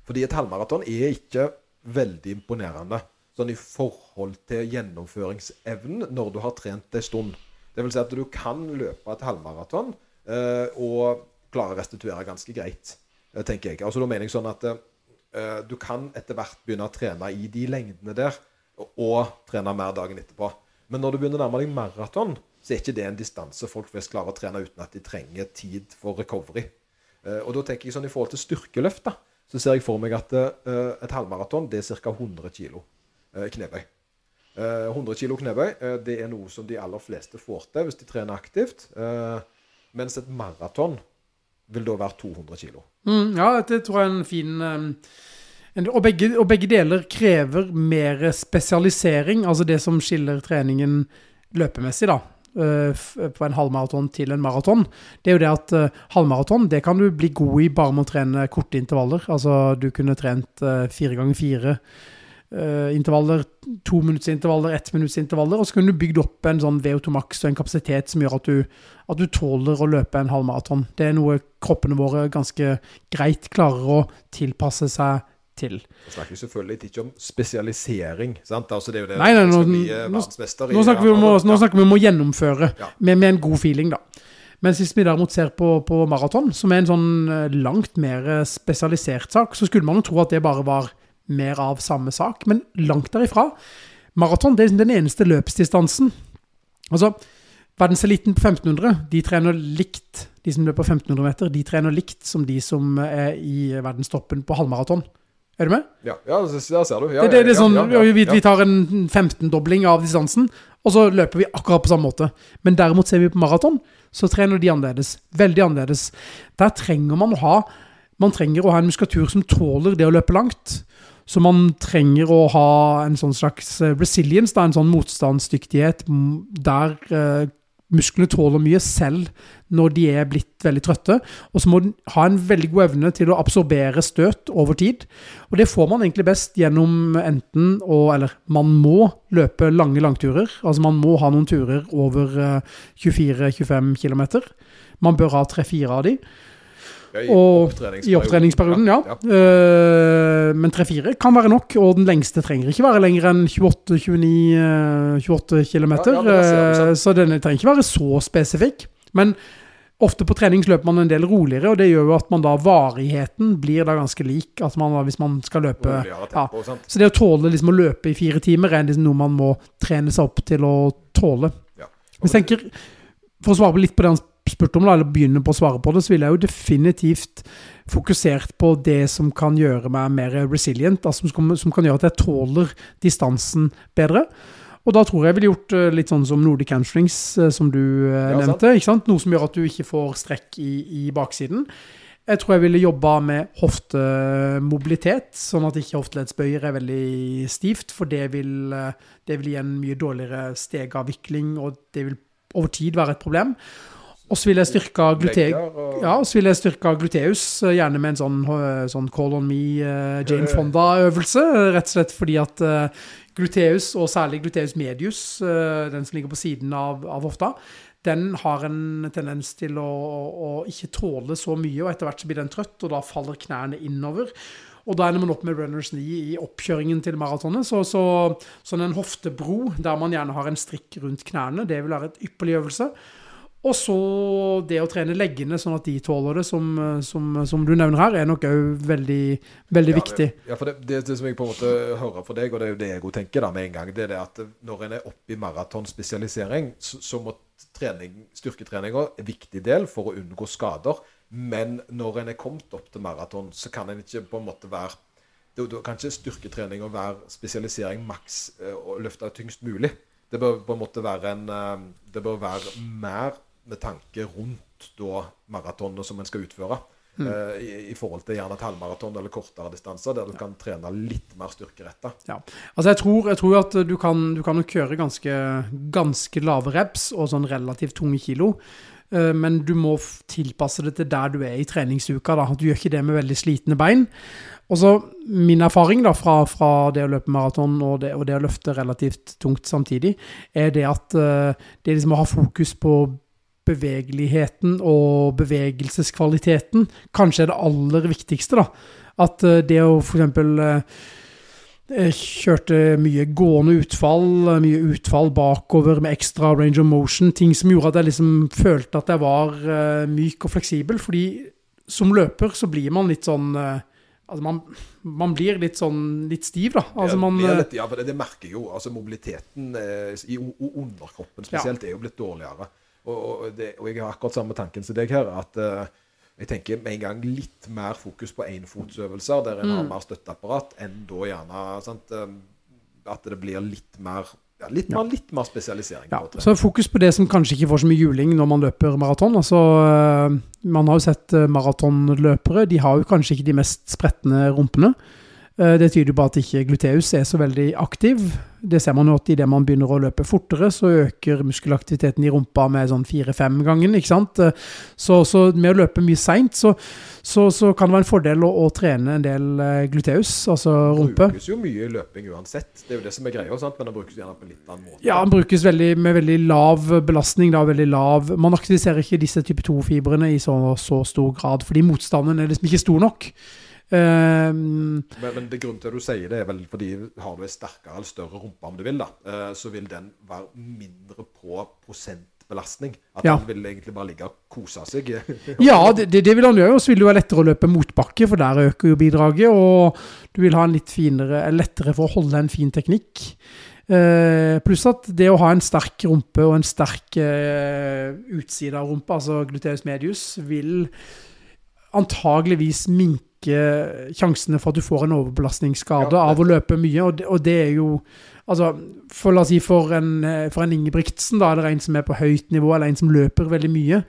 Fordi et halvmaraton er ikke veldig imponerende sånn i forhold til gjennomføringsevnen når du har trent en stund. Det vil si at du kan løpe et halvmaraton uh, og klare å restituere ganske greit, tenker jeg. Altså Da mener jeg sånn at du kan etter hvert begynne å trene i de lengdene der, og, og trene mer dagen etterpå. Men når du begynner å nærme deg maraton, så er ikke det en distanse folk flest klarer å trene uten at de trenger tid for recovery. Eh, og da tenker jeg sånn i forhold til styrkeløft, da, så ser jeg for meg at eh, et halvmaraton det er ca. 100 kg knebøy. Eh, 100 kg knebøy eh, det er noe som de aller fleste får til hvis de trener aktivt. eh, mens et maraton vil da være 200 kg. Mm, ja, det tror jeg er en fin og, begge, og begge deler krever mer spesialisering, altså det som skiller treningen løpemessig, da. eh, på en halvmaraton til en maraton. Det er jo det at eh, halvmaraton det kan du bli god i bare med å trene korte intervaller. Altså du kunne trent eh, fire ganger fire intervaller, to minutts intervaller, ett minutts intervaller, og så kunne du bygd opp en sånn VO2 max og en kapasitet som gjør at du, at du tåler å løpe en halvmaraton. Det er noe kroppene våre ganske greit klarer å tilpasse seg til. Vi snakker selvfølgelig ikke om spesialisering. sant? Altså det er jo det Nei, nei, nå- bli eh, nå- verdensmester i. Nå snakker vi om nå snakker vi om å gjennomføre Ja. med, med en god feeling, da. Mens hvis vi derimot ser på, på maraton, som er en sånn eh, langt mer eh, spesialisert sak, så skulle man jo tro at det bare var mer av samme sak, men langt derifra. Maraton det er liksom den eneste løpsdistansen. Altså, verdenseliten på 1500, de trener likt, de som løper 1500 meter, de trener likt som de som er i verdenstoppen på halvmaraton. Er du med? Ja, ja der ser du. Ja, det, det, det er sånn, vi, vi tar en 15-dobling av distansen, og så løper vi akkurat på samme måte. Men derimot ser vi på maraton, så trener de annerledes. Veldig annerledes. Der trenger man å ha man trenger å ha en muskulatur som tåler det å løpe langt. Så man trenger å ha en sånn slags eh, resilience, da, en sånn motstandsdyktighet der eh, musklene tåler mye selv når de er blitt veldig trøtte. Og så må den ha en veldig god evne til å absorbere støt over tid. Og det får man egentlig best gjennom enten å Eller man må løpe lange langturer. Altså man må ha noen turer over eh, 24-25 km. Man bør ha tre-fire av de. Ja, i opptreningsperioden. I opptreningsperioden, ja. Eh, men 3-4 kan være nok, og den lengste trenger ikke være lenger enn 28-29 28 km. Ja, ja, sant. så den trenger ikke være så spesifikk. Men ofte på trening løper man en del roligere, og det gjør jo at man da varigheten blir da ganske lik. At man da, hvis man skal løpe ja. Så det å tåle liksom å løpe i fire timer er liksom noe man må trene seg opp til å tåle. Ja. Jeg tenker, For å svare på litt på det han spurte om, da, eller begynner på å svare på det, så ville jeg jo definitivt fokusert på det som kan gjøre meg mer resilient, altså som, som kan gjøre at jeg tåler distansen bedre. Og da tror jeg jeg ville gjort eh, litt sånn som Nordic Hamstrings, eh, som du eh, Ja, sant. nevnte. ikke sant? Noe som gjør at du ikke får strekk i, i baksiden. Jeg tror jeg ville jobba med hoftemobilitet, sånn at ikke hofteleddsbøyer er veldig stivt, for det vil, det vil gi en mye dårligere stegavvikling, og det vil over tid være et problem. Og så vil jeg styrke glute ja, gluteus, eh, gjerne med en sånn, eh, sånn Call on me, eh, Jane Fonda-øvelse. Rett og slett fordi at gluteus, og særlig gluteus medius, den som ligger på siden av, av hofta, den har en tendens til å, å ikke tåle så mye, og etter hvert så blir den trøtt, og da faller knærne innover. Og da ender man opp med runners knee i oppkjøringen til maratonet. Så, så sånn en hoftebro der man gjerne har en strikk rundt knærne, det vil være et ypperlig øvelse. Og så det å trene leggene sånn at de tåler det, som, som, som du nevner her, er nok òg veldig, veldig Ja, viktig. Ja, for det, det, det som jeg på en måte hører fra deg, og det er jo det jeg òg tenker da med en gang, det er det at når en er oppe i maratonspesialisering, så, så må trening, styrketreninga en viktig del for å unngå skader. Men når en er kommet opp til maraton, så kan en ikke på en måte være Da da kan ikke styrketrening og være spesialisering maks eh, og løfte tyngst mulig. Det bør på en måte være en eh, Det bør være mer med tanke rundt da maratonet som en skal utføre. eh, i, I forhold til gjerne et halvmaraton eller kortere distanser, der du kan trene litt mer styrkeretta. Ja. Altså jeg tror, jeg tror at du kan, du kan nok kjøre ganske, ganske lave reps og sånn relativt tunge kilo. eh, Men du må tilpasse det til der du er i treningsuka. Da. Du gjør ikke det med veldig slitne bein. Og så Min erfaring da, fra, fra det å løpe maraton og, det- og det å løfte relativt tungt samtidig, er det at uh, det liksom å ha fokus på bevegeligheten og bevegelseskvaliteten kanskje er det aller viktigste. da. At eh, det å f.eks. Jeg kjørte mye gående utfall, mye utfall bakover med ekstra range of motion. Ting som gjorde at jeg liksom følte at jeg var eh, myk og fleksibel. Fordi som løper så blir man litt sånn eh, Altså man, man blir litt sånn litt stiv, da. Altså man eh, litt, ja, for det, det merker jo. altså Mobiliteten eh, i underkroppen spesielt er jo blitt dårligere. Og, og, det, og jeg har akkurat samme tanken som deg her. at uh, jeg tenker med en gang litt mer fokus på énfotsøvelser, der en Mm. har mer støtteapparat, enn da gjerne sant, eh, at det blir litt mer ja, litt, mer, litt mer spesialisering. Ja, så fokus på det som kanskje ikke får så mye juling når man løper maraton. Altså, øh, man har jo sett maratonløpere, de har jo kanskje ikke de mest spretne rumpene. Eh, Det tyder på at ikke gluteus er så veldig aktiv. Det ser man jo at idet man begynner å løpe fortere, så øker muskelaktiviteten i rumpa med sånn fire-fem gangen, ikke sant. Eh, Så, så med å løpe mye seint, så, så, så kan det være en fordel å, å trene en del eh, gluteus, altså rumpe. brukes jo mye i løping uansett. Det er jo det som er greia, sant? men det brukes gjerne på en litt annen måte. Ja, den brukes veldig, med veldig lav belastning. Da, veldig lav. Man aktiviserer ikke disse type 2-fibrene i så, så stor grad, fordi motstanden er liksom ikke stor nok. Ehm, Men, men det grunnen til at du sier det, er vel fordi har du en sterkere eller større rumpe, om du vil, da, uh, så vil den være mindre på prosentbelastning. At Ja. den vil egentlig bare ligge og kose seg. (laughs) Ja, det, det, det vil han gjøre. Og så vil det være lettere å løpe motbakke, for der øker jo bidraget. Og du vil ha en litt finere, lettere for å holde en fin teknikk. Uh, pluss at det å ha en sterk rumpe og en sterk uh, utside av rumpa, altså gluteus medius, vil antageligvis minke sjansene for at du får en overbelastningsskade Ja, av å løpe mye. Og det, og det er jo Altså, for la oss si for en, eh, for en Ingebrigtsen, da, eller en som er på høyt nivå, eller en som løper veldig mye,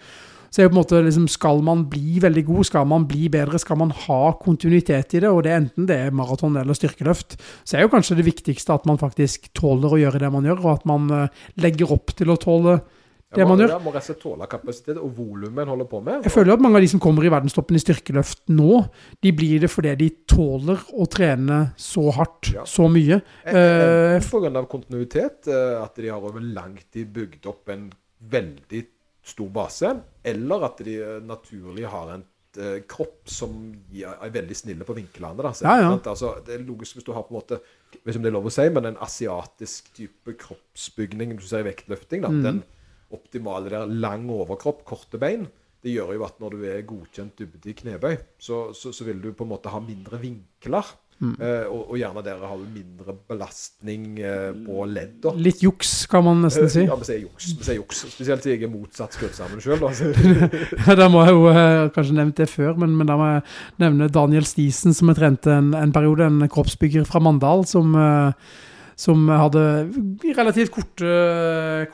så er det på en måte liksom, skal man bli veldig god, skal man bli bedre, skal man ha kontinuitet i det, og det er enten det er maraton eller styrkeløft, så er jo kanskje det viktigste at man faktisk tåler å gjøre det man gjør, og at man eh, legger opp til å tåle det man gjør. Ja, må rett og slett tåle kapasitet og volumet en holder på med. Jeg føler at mange av de som kommer i verdenstoppen i styrkeløft nå, de blir det fordi de tåler å trene så hardt, Ja. så mye. Eh, Enten pga. kontinuitet, eh, at de har over lang tid bygd opp en veldig stor base, eller at de eh, naturlig har en eh, kropp som er veldig snille på vinklene. Da. Så, Ja, ja. Altså, det er logisk hvis du har på en måte vet ikke om det er lov å si, men en asiatisk type kroppsbygning du ser i vektløfting. Mm. Den optimale der lang overkropp, korte bein. Det gjør jo at når du er godkjent dybde i knebøy, så, så, så vil du på en måte ha mindre vinkler. Mm. Eh, og, og gjerne der har mindre belastning eh, på ledda. litt juks, kan man nesten si. Ja, vi sier juks. Vi sier juks. Spesielt siden jeg er motsatt skuddsammen sjøl. (laughs) Da må jeg jo eh, kanskje nevnt det før, men, men da må jeg nevne Daniel Stisen, som jeg trente en, en periode, en kroppsbygger fra Mandal, som, eh, som hadde relativt korte,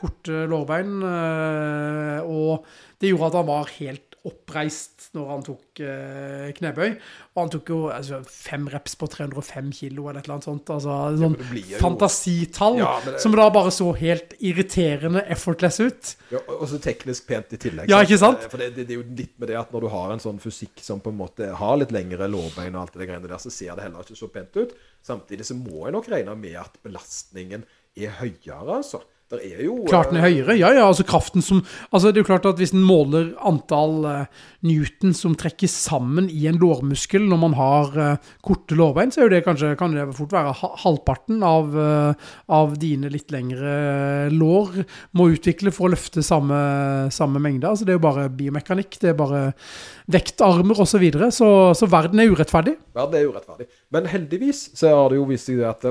korte lårbein. eh, Og det gjorde at han var helt oppreist når han tok eh, knebøy. Og han tok jo altså, fem reps på 305 kilo eller et eller annet sånt. Altså, sånn ja, fantasitall Ja, det- som da bare så helt irriterende effortless ut. Ja, og så teknisk pent i tillegg. Ja, ikke sant? For det, det, det er jo litt med det at når du har en sånn fysikk som på en måte har litt lengre lårbein og alt det greiene der, så ser det heller ikke så pent ut. Samtidig så må jeg nok regne med at belastningen er høyere, altså. Er jo Klart den er eh, høyere, ja, ja. Altså kraften som Altså, det er jo klart at hvis en måler antall uh, newton som trekkes sammen i en lårmuskel når man har uh, korte lårbein, så er jo det kanskje kan det fort være halvparten av, uh, av dine litt lengre lår må utvikle for å løfte samme, samme mengde. Altså, det er jo bare biomekanikk, det er bare vektarmer osv. Så, videre. så Så verden er urettferdig. Verden er urettferdig. Men heldigvis så har det jo vist seg at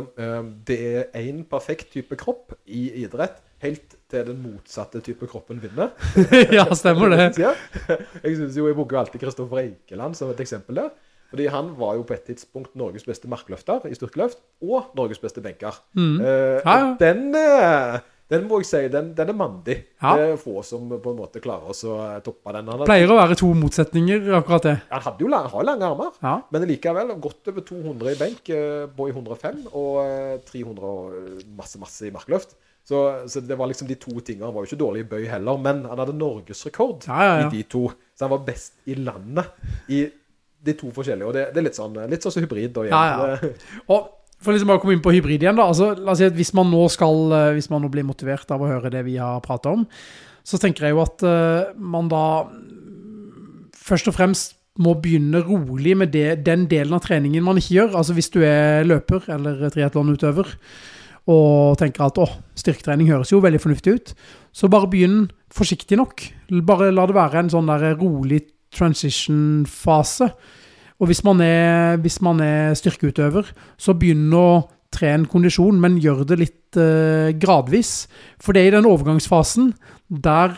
det er én perfekt type kropp i idrett, helt til den motsatte type kroppen vinner. (laughs) ja, stemmer det. (laughs) Jeg synes jo, jeg bruker alltid Kristoffer Eikeland som et eksempel der. Fordi han var jo på et tidspunkt Norges beste markløfter i styrkeløft, og Norges beste benker. Mm. Eh, Ja, ja. Den, eh, den må jeg si, den, den er mandig. Ja. Det er få som på en måte klarer å toppe den. Han, Pleier å være to motsetninger, akkurat det. han hadde jo lang, har lange armer, Ja. men likevel godt over 200 i benk, både på i 105, og eh, 300 og eh, masse, masse i markløft. Så, så det var liksom de to tingene. Han var jo ikke dårlig i bøy heller, men han hadde norgesrekord Ja, ja, ja. i de to. Så han var best i landet i de to forskjellige. Og det, det er litt sånn litt sånn hybrid. Da. Ja, ja. (laughs) Og for liksom bare å komme inn på hybrid igjen da, altså la oss si at hvis man nå skal, eh, hvis man nå blir motivert av å høre det vi har pratet om, så tenker jeg jo at uh, man da først og fremst må begynne rolig med det, den delen av treningen man ikke gjør. Altså hvis du er løper eller triathlonutøver og tenker at å, styrketrening høres jo veldig fornuftig ut, så bare begynn forsiktig nok. Bare la det være en sånn der rolig transition-fase. Og hvis man, er, hvis man er styrkeutøver, så begynn å trene kondisjon, men gjør det litt eh, gradvis. For det er i den overgangsfasen der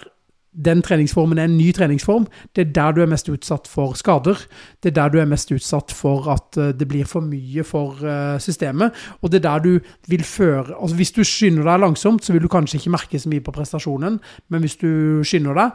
den treningsformen er en ny treningsform. Det er der du er mest utsatt for skader. Det er der du er mest utsatt for at eh, det blir for mye for eh, systemet. Og det er der du vil føre altså Hvis du skynder deg langsomt, så vil du kanskje ikke merke så mye på prestasjonen, men hvis du skynder deg,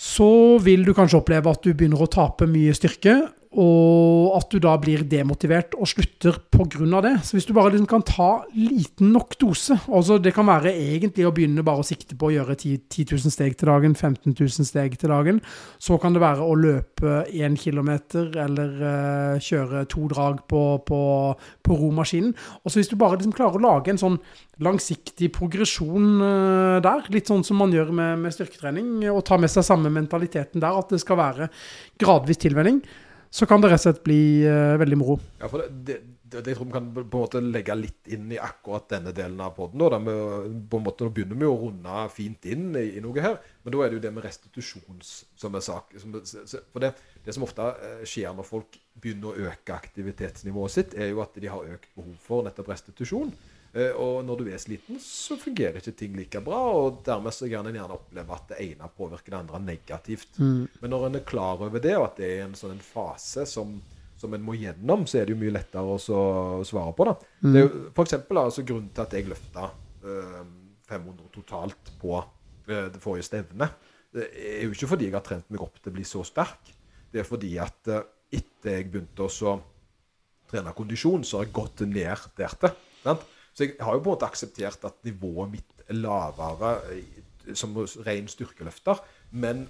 så vil du kanskje oppleve at du begynner å tape mye styrke, og at du da blir demotivert og slutter pga. det. Så hvis du bare liksom kan ta liten nok dose altså Det kan være egentlig å begynne bare å sikte på å gjøre 10 10 000 steg til dagen, 15 000 steg til dagen. Så kan det være å løpe 1 km eller uh, kjøre to drag på, på, på romaskinen. Og så hvis du bare liksom klarer å lage en sånn langsiktig progresjon uh, der, litt sånn som man gjør med, med styrketrening, og ta med seg samme mentaliteten der, at det skal være gradvis tilvenning, så kan det rett og slett bli uh, veldig moro. Ja, for det, det, det, jeg tror vi kan på en måte legge litt inn i akkurat denne delen av poden. Nå begynner vi å runde fint inn i, i, noe her, men da er det jo det med restitusjons som er sak. Som, for det, det, som ofte eh, skjer når folk begynner å øke aktivitetsnivået sitt, er jo at de har økt behov for nettopp restitusjon. Eh, og når du er sliten, så fungerer ikke ting like bra. Og dermed så kan en gjerne oppleve at det ene påvirker det andre negativt. Mm. Men når en er klar over det, og at det er en sånn en fase som, som en må gjennom, så er det jo mye lettere å, å svare på. da. Mm. Det er jo for eksempel, altså, Grunnen til at jeg løfta øh, 500 totalt på øh, det forrige stevnet, det er jo ikke fordi jeg har trent meg opp til å bli så sterk. Det er fordi at øh, etter jeg begynte å trene kondisjon, så har jeg gått ned der til. Sant? Så jeg har jo på en måte akseptert at nivået mitt er lavere eh, som ren styrkeløfter. Men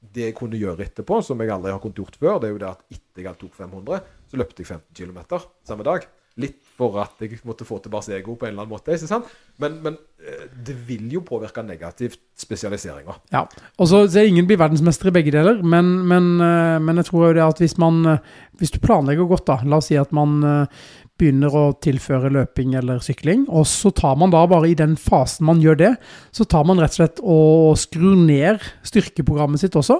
det jeg kunne gjøre etterpå, som jeg aldri har kunnet gjort før, det er jo det at etter jeg tok 500, så løpte jeg 15 km samme dag. Litt for at jeg måtte få tilbake ego på en eller annen måte. Men, men eh, det vil jo påvirke negativt spesialiseringa. Ja. Og så Ingen blir verdensmester i begge deler, men, men, eh, men jeg tror jo det at hvis man Hvis du planlegger godt, da La oss si at man begynner å tilføre løping eller sykling. Og så tar man da bare i den fasen man gjør det, så tar man rett og slett og skrur ned styrkeprogrammet sitt også.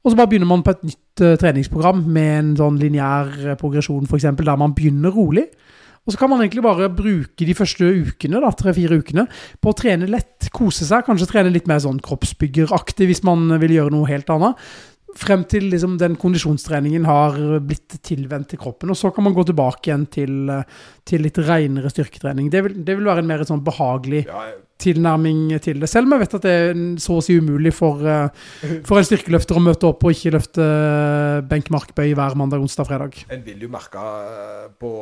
Og så bare begynner man på et nytt uh, treningsprogram med en sånn lineær uh, progresjon, f.eks., der man begynner rolig. Og så kan man egentlig bare bruke de første ukene, da, tre-fire ukene, på å trene lett, kose seg. Kanskje trene litt mer sånn kroppsbyggeraktig hvis man vil gjøre noe helt annet frem til liksom, den kondisjonstreningen har blitt tilvendt til kroppen. Og så kan man gå tilbake igjen til, til litt reinere styrketrening. Det vil, det vil, være en mer sånn behagelig ja, tilnærming til det. Selv om jeg vet at det er så å si umulig for, uh, for en styrkeløfter å møte opp og ikke løfte uh, benkmarkbøy hver mandag, onsdag, fredag. En vil jo merke uh, på,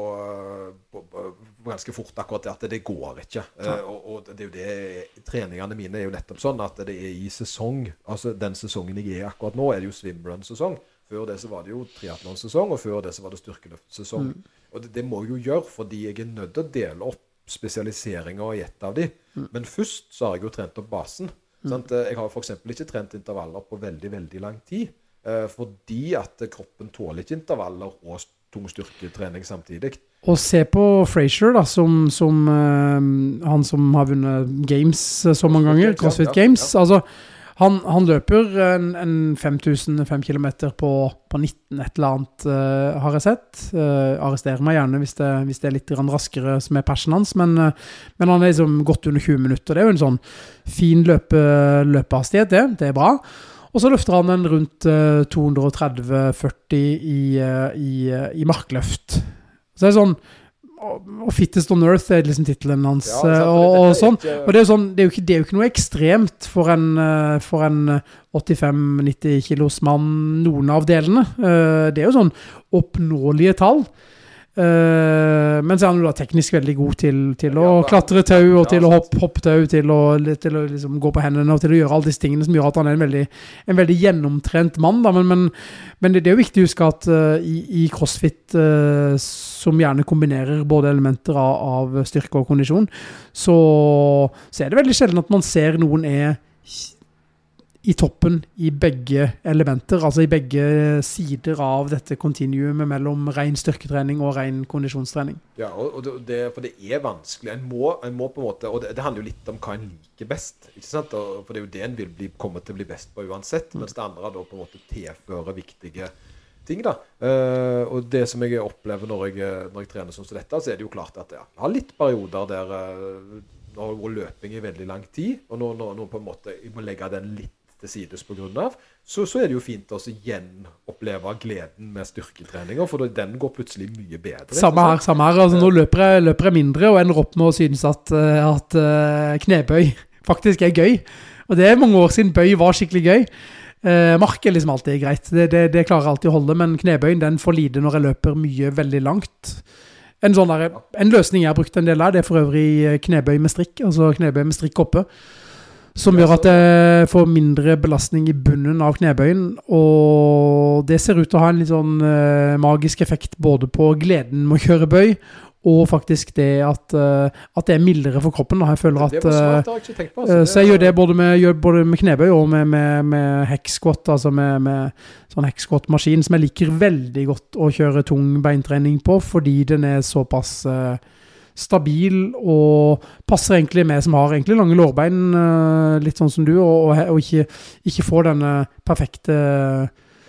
på, på, ganske fort akkurat det at det går ikke. Ja. Og, og, det er jo det Treningene mine er jo nettopp sånn at det er i sesong. Altså den sesongen jeg er akkurat nå, er det jo swimrun-sesong. Før det så var det jo triatlonsesong, og før det så var det styrkeløftsesong. Mm. Og det, det, må jeg jo gjøre fordi jeg er nødt til å dele opp spesialiseringer i ett av de. Mm. Men først så har jeg jo trent opp basen. Mm. Jeg har f.eks. ikke trent intervaller på veldig, veldig lang tid. Eh, fordi at kroppen tåler ikke intervaller og tung styrketrening samtidig. Og se på Frazier, da, som, som uh, han som har vunnet Games så mange ganger. CrossFit Games. Ja, ja. Altså, han, han, løper en, en 5000 5 km på, på 19 et eller annet, uh, har jeg sett. Uh, arresterer meg gjerne hvis det, hvis det er litt raskere som er passionen hans, men, uh, men, han er liksom godt under 20 minutter. Det er jo en sånn fin løpe, løpehastighet, det. Det er bra. Og så løfter han en rundt 230-40 i, i, i markløft. Så det er sånn og 'Fittest on Earth' er liksom tittelen hans. Ja, eh, og, og, sånn. og det er, sånn, det, er ikke, det er, jo ikke, noe ekstremt for en, eh, for en 85-90 eh, kilos mann, noen av delene. Det er jo sånn oppnåelige tall. Uh, men så er han jo da teknisk veldig god til, til å ja, klatre tau, og til å hoppe, hoppe tau, til å, til å liksom gå på hendene og til å gjøre alle disse tingene som gjør at han er en veldig, en veldig gjennomtrent mann. Men, men, men det, det, er jo viktig å huske at uh, i, i, crossfit, uh, som gjerne kombinerer både elementer av, av styrke og kondisjon, så, så, er det veldig sjelden at man ser noen er i toppen i begge elementer, altså i begge sider av dette kontinuumet mellom ren styrketrening og ren kondisjonstrening. Ja, og det, for det er vanskelig. En må, en må, på en måte, og det, det, handler jo litt om hva en liker best. ikke sant? Og, for det er jo det en vil bli, komme til å bli best på uansett. Mm. Mens det andre da på en måte tilfører viktige ting. da. Uh, og det som jeg opplever når jeg, når jeg, trener sånn som dette, så er det jo klart at jeg har litt perioder der uh, nå har vært løping i veldig lang tid, og nå, nå, nå på en måte jeg må legge den litt til sides pga. Så, så er det jo fint å gjenoppleve gleden med styrketreninger, for den går plutselig mye bedre. Samme her. samme her. Altså, nå løper jeg, løper jeg, mindre og ender opp med å synes at, eh, at uh, knebøy (laughs) faktisk er gøy. Og det er mange år siden bøy var skikkelig gøy. Eh, mark er liksom alltid greit, det, det, det, klarer jeg alltid å holde, men knebøyen den får lide når jeg løper mye veldig langt. En, sånn der, en løsning jeg har brukt en del av, det er for øvrig knebøy med strikk, altså knebøy med strikk oppe. Som gjør at jeg får mindre belastning i bunnen av knebøyen. Og det ser ut til å ha en litt sånn uh, magisk effekt både på gleden med å kjøre bøy, og faktisk det at, eh, at det er mildere for kroppen. Da. Jeg føler at eh, jeg på. Eh, Så jeg gjør det både med, gjør både med knebøy og med, med, med hekskott, altså med, med sånn hexsquat-maskin, som jeg liker veldig godt å kjøre tung beintrening på, fordi den er såpass eh, stabil og passer egentlig med som har egentlig lange lårbein, eh, litt sånn som du, og, og, og ikke, ikke får denne perfekte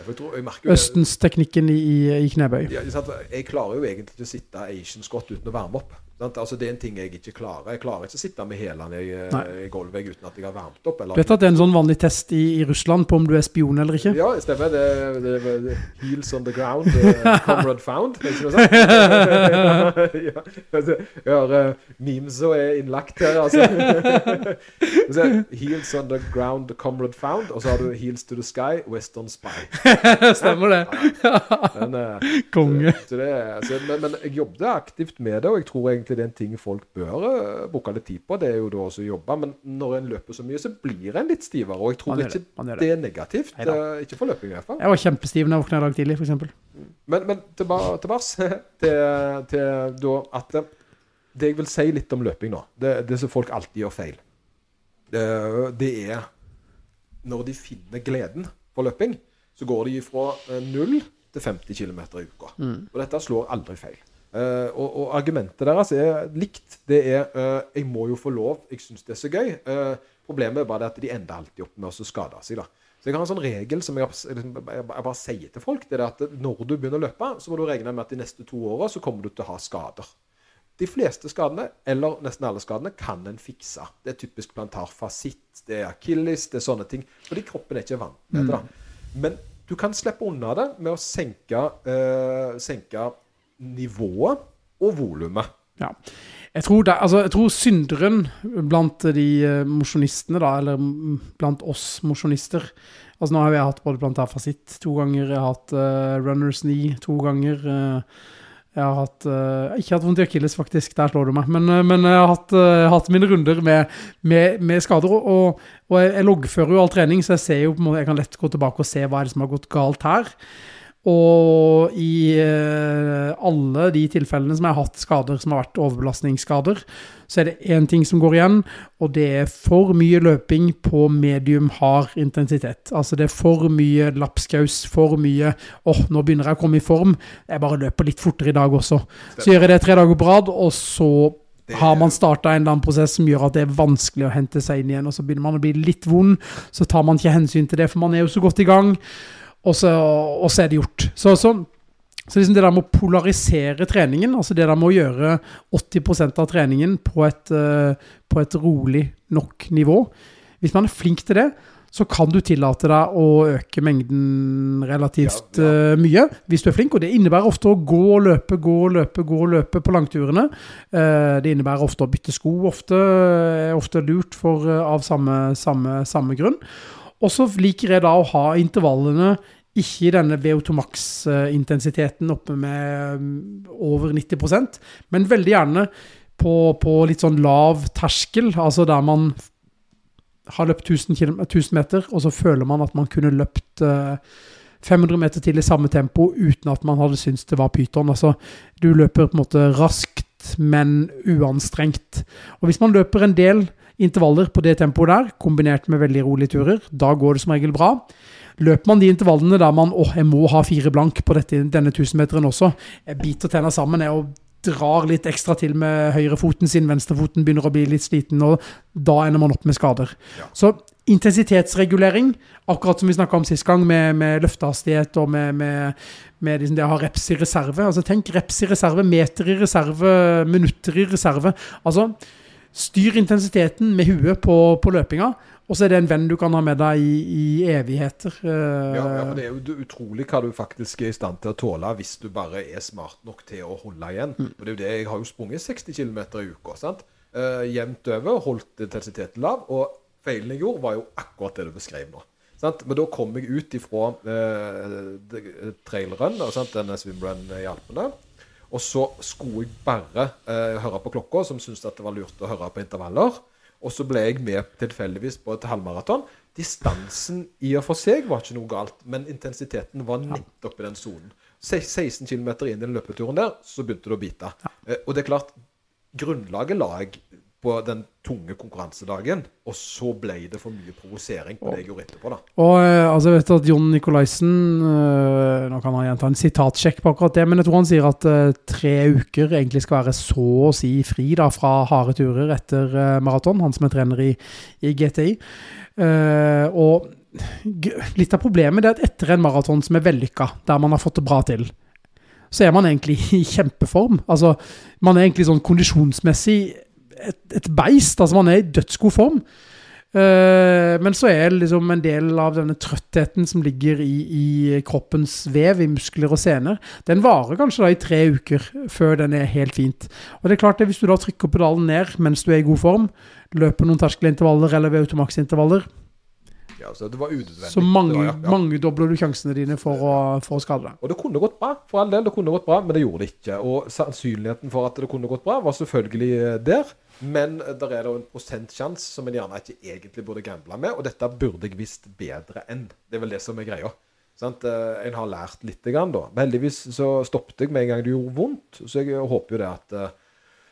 Jeg tror- jeg merker jo østensteknikken i, i, i knebøy. Ja. Jeg klarer jo egentlig ikke å sitte Asian Scott uten å varme opp. Altså, det er en ting jeg ikke klarer. Jeg klarer ikke å sitte med hælene i, i gulvet uten at jeg har varmt opp. Eller, Du vet at det er en sånn vanlig test i, i Russland på om du er spion eller ikke? Ja, det stemmer. Det, det, det, det Heels on the ground, uh, comrade found. Er ikke noe sånt? (laughs) jeg har uh, memes og er innlagt her, altså. (laughs) Så, heels on the ground, comrade found. Og så har du heels to the sky, western spy. (laughs) Stemmer det. Den, uh, Konge. Så det, er- så, men, men jeg jobbet aktivt med det, og jeg tror egentlig det er en ting folk bør uh, bruke litt tid på. Det er jo da også å jobbe, men når en løper så mye, så blir en litt stivere. Og jeg tror ikke det, det er negativt. Neida. uh, ikke for løping i hvert fall. Jeg var kjempestiv når jeg våkna i dag tidlig, f.eks. Men, men tilbake (laughs) til, til da at det, det jeg vil si litt om løping nå, det, det som folk alltid gjør feil, det, det er når de finner gleden for løping, så går de fra eh, 0 til 50 km i uka. Og dette slår aldri feil. Eh, og, og argumentet deres er likt. Det er uh, 'jeg må jo få lov, jeg syns det er så gøy'. Uh, problemet er bare det at de ender alltid opp med å skade seg. da. Så jeg har en sånn regel som jeg, liksom, jeg bare sier til folk. det er at Når du begynner å løpe, så må du regne med at de neste to åra så kommer du til å ha skader. De fleste skadene, eller nesten alle skadene, kan en fikse. Det er typisk plantarfasitt, det er akilles, det er sånne ting. Fordi kroppen er ikke vant med det. da. Men du kan slippe unna det med å senke, senke nivået og volumet. Ja. Jeg tror, det, altså, jeg tror synderen blant de uh, mosjonistene, da, eller blant oss mosjonister Altså Nå har jeg hatt både plantarfasitt to ganger, jeg har hatt uh, runners knee to ganger. Uh, jeg har hatt uh, Ikke hatt vondt i akilles, faktisk. Der slår du meg. Men, eh, men jeg har hatt, eh, hatt mine runder med, med, med skader. Og, og jeg, jeg loggfører jo all trening, så jeg ser jo på måte, jeg kan lett gå tilbake og se hva er det som har gått galt her. Og i eh, alle de tilfellene som jeg har hatt skader som har vært overbelastningsskader, så er det én ting som går igjen, og det er for mye løping på medium hard intensitet. Altså det er for mye lapskaus, for mye åh, nå begynner jeg å komme i form. Jeg bare løper litt fortere i dag også. Så gjør jeg det tre dager på rad, og så har man starta en eller annen prosess som gjør at det er vanskelig å hente seg inn igjen, og så begynner man å bli litt vond, så tar man ikke hensyn til det, for man er jo så godt i gang, og så, og så er det gjort. Så, så, så liksom det der med å polarisere treningen, altså det der med å gjøre 80% av treningen på et, eh, på et rolig nok nivå Hvis man er flink til det, så kan du tillate deg å øke mengden relativt Ja, ja. eh, mye, hvis du er flink. Og det innebærer ofte å gå og løpe, gå og løpe, gå og løpe på langturene. Eh, det innebærer ofte å bytte sko, ofte, ofte lurt for, av samme, samme, samme grunn. Og så liker jeg da å ha intervallene ikke i denne VO2 max-intensiteten oppe med mm, over 90% men veldig gjerne på, på litt sånn lav terskel, altså der man har løpt 1000, km, 1000 meter, og så føler man at man kunne løpt eh, 500 meter til i samme tempo uten at man hadde syntes det var pyton. Altså, du løper på en måte raskt, men uanstrengt. Og hvis man løper en del intervaller på det tempoet der, kombinert med veldig rolige turer, da går det som regel bra. Løper man de intervallene der man åh, jeg må ha fire blank på dette, denne 1000-meteren også, jeg biter tenna sammen jeg, og drar litt ekstra til med høyrefoten sin, venstrefoten begynner å bli litt sliten, og da ender man opp med skader. Ja. Så intensitetsregulering, akkurat som vi snakka om sist gang, med, med løftehastighet og med, med, med liksom det å ha reps i reserve. Altså Tenk reps i reserve, meter i reserve, minutter i reserve. Altså Styr intensiteten med huet på, på løpinga, og så er det en venn du kan ha med deg i, i evigheter. eh, Ja, ja, men Det er jo utrolig hva du faktisk er i stand til å tåle hvis du bare er smart nok til å holde igjen. Mm. Og det er jo det, Jeg har jo sprunget 60 km i uka. sant? Uh, jevnt over, holdt intensiteten lav. Og feilen jeg gjorde, var jo akkurat det du beskrev nå. Sant? Men da kom jeg ut ifra uh, trailrun, denne swimrun i Alpene. Og så skulle jeg bare eh, høre på klokka, som syntes at det var lurt å høre på intervaller. Og så ble jeg med tilfeldigvis på et halvmaraton. Distansen i og for seg var ikke noe galt, men intensiteten var nettopp i den sonen. 16 km inn i den løpeturen der, så begynte det å bite. Eh, og det er klart, grunnlaget la jeg på den tunge konkurransedagen, og så ble det for mye provosering på det jeg gjorde etterpå, da. Og eh, altså, jeg vet at Jon Nikolaisen eh, Nå kan han gjenta en sitatsjekk på akkurat det, men jeg tror han sier at eh, tre uker egentlig skal være så å si fri da, fra harde turer etter uh, maraton. Han som er trener i, i GTI. Uh, og litt av problemet er at etter en maraton som er vellykka, der man har fått det bra til, så er man egentlig i kjempeform. Altså, man er egentlig sånn kondisjonsmessig et, et beist. Altså, man er i dødsgod form. Uh, men så er det liksom en del av denne trøttheten som ligger i, i kroppens vev, i muskler og sener, den varer kanskje da i tre uker før den er helt fint. Og det er klart det, hvis du da trykker pedalen ned mens du er i god form, løper noen terskelintervaller eller ved automax-intervaller, Ja, så det var unødvendig. så Det var- mange, ja, ja. mangedobler du sjansene dine for å, for å skade deg. Og det kunne gått bra, for all del. Det kunne gått bra, men det gjorde det ikke. Og sannsynligheten for at det kunne gått bra, var selvfølgelig eh, der. Men der er det en prosentsjanse som en gjerne ikke egentlig burde gamble med, og dette burde jeg visst bedre enn. Det er vel det som er greia. Sant? Eh, En har lært lite grann, da. Men heldigvis så stoppet jeg med en gang det gjorde vondt, så jeg håper jo det at eh,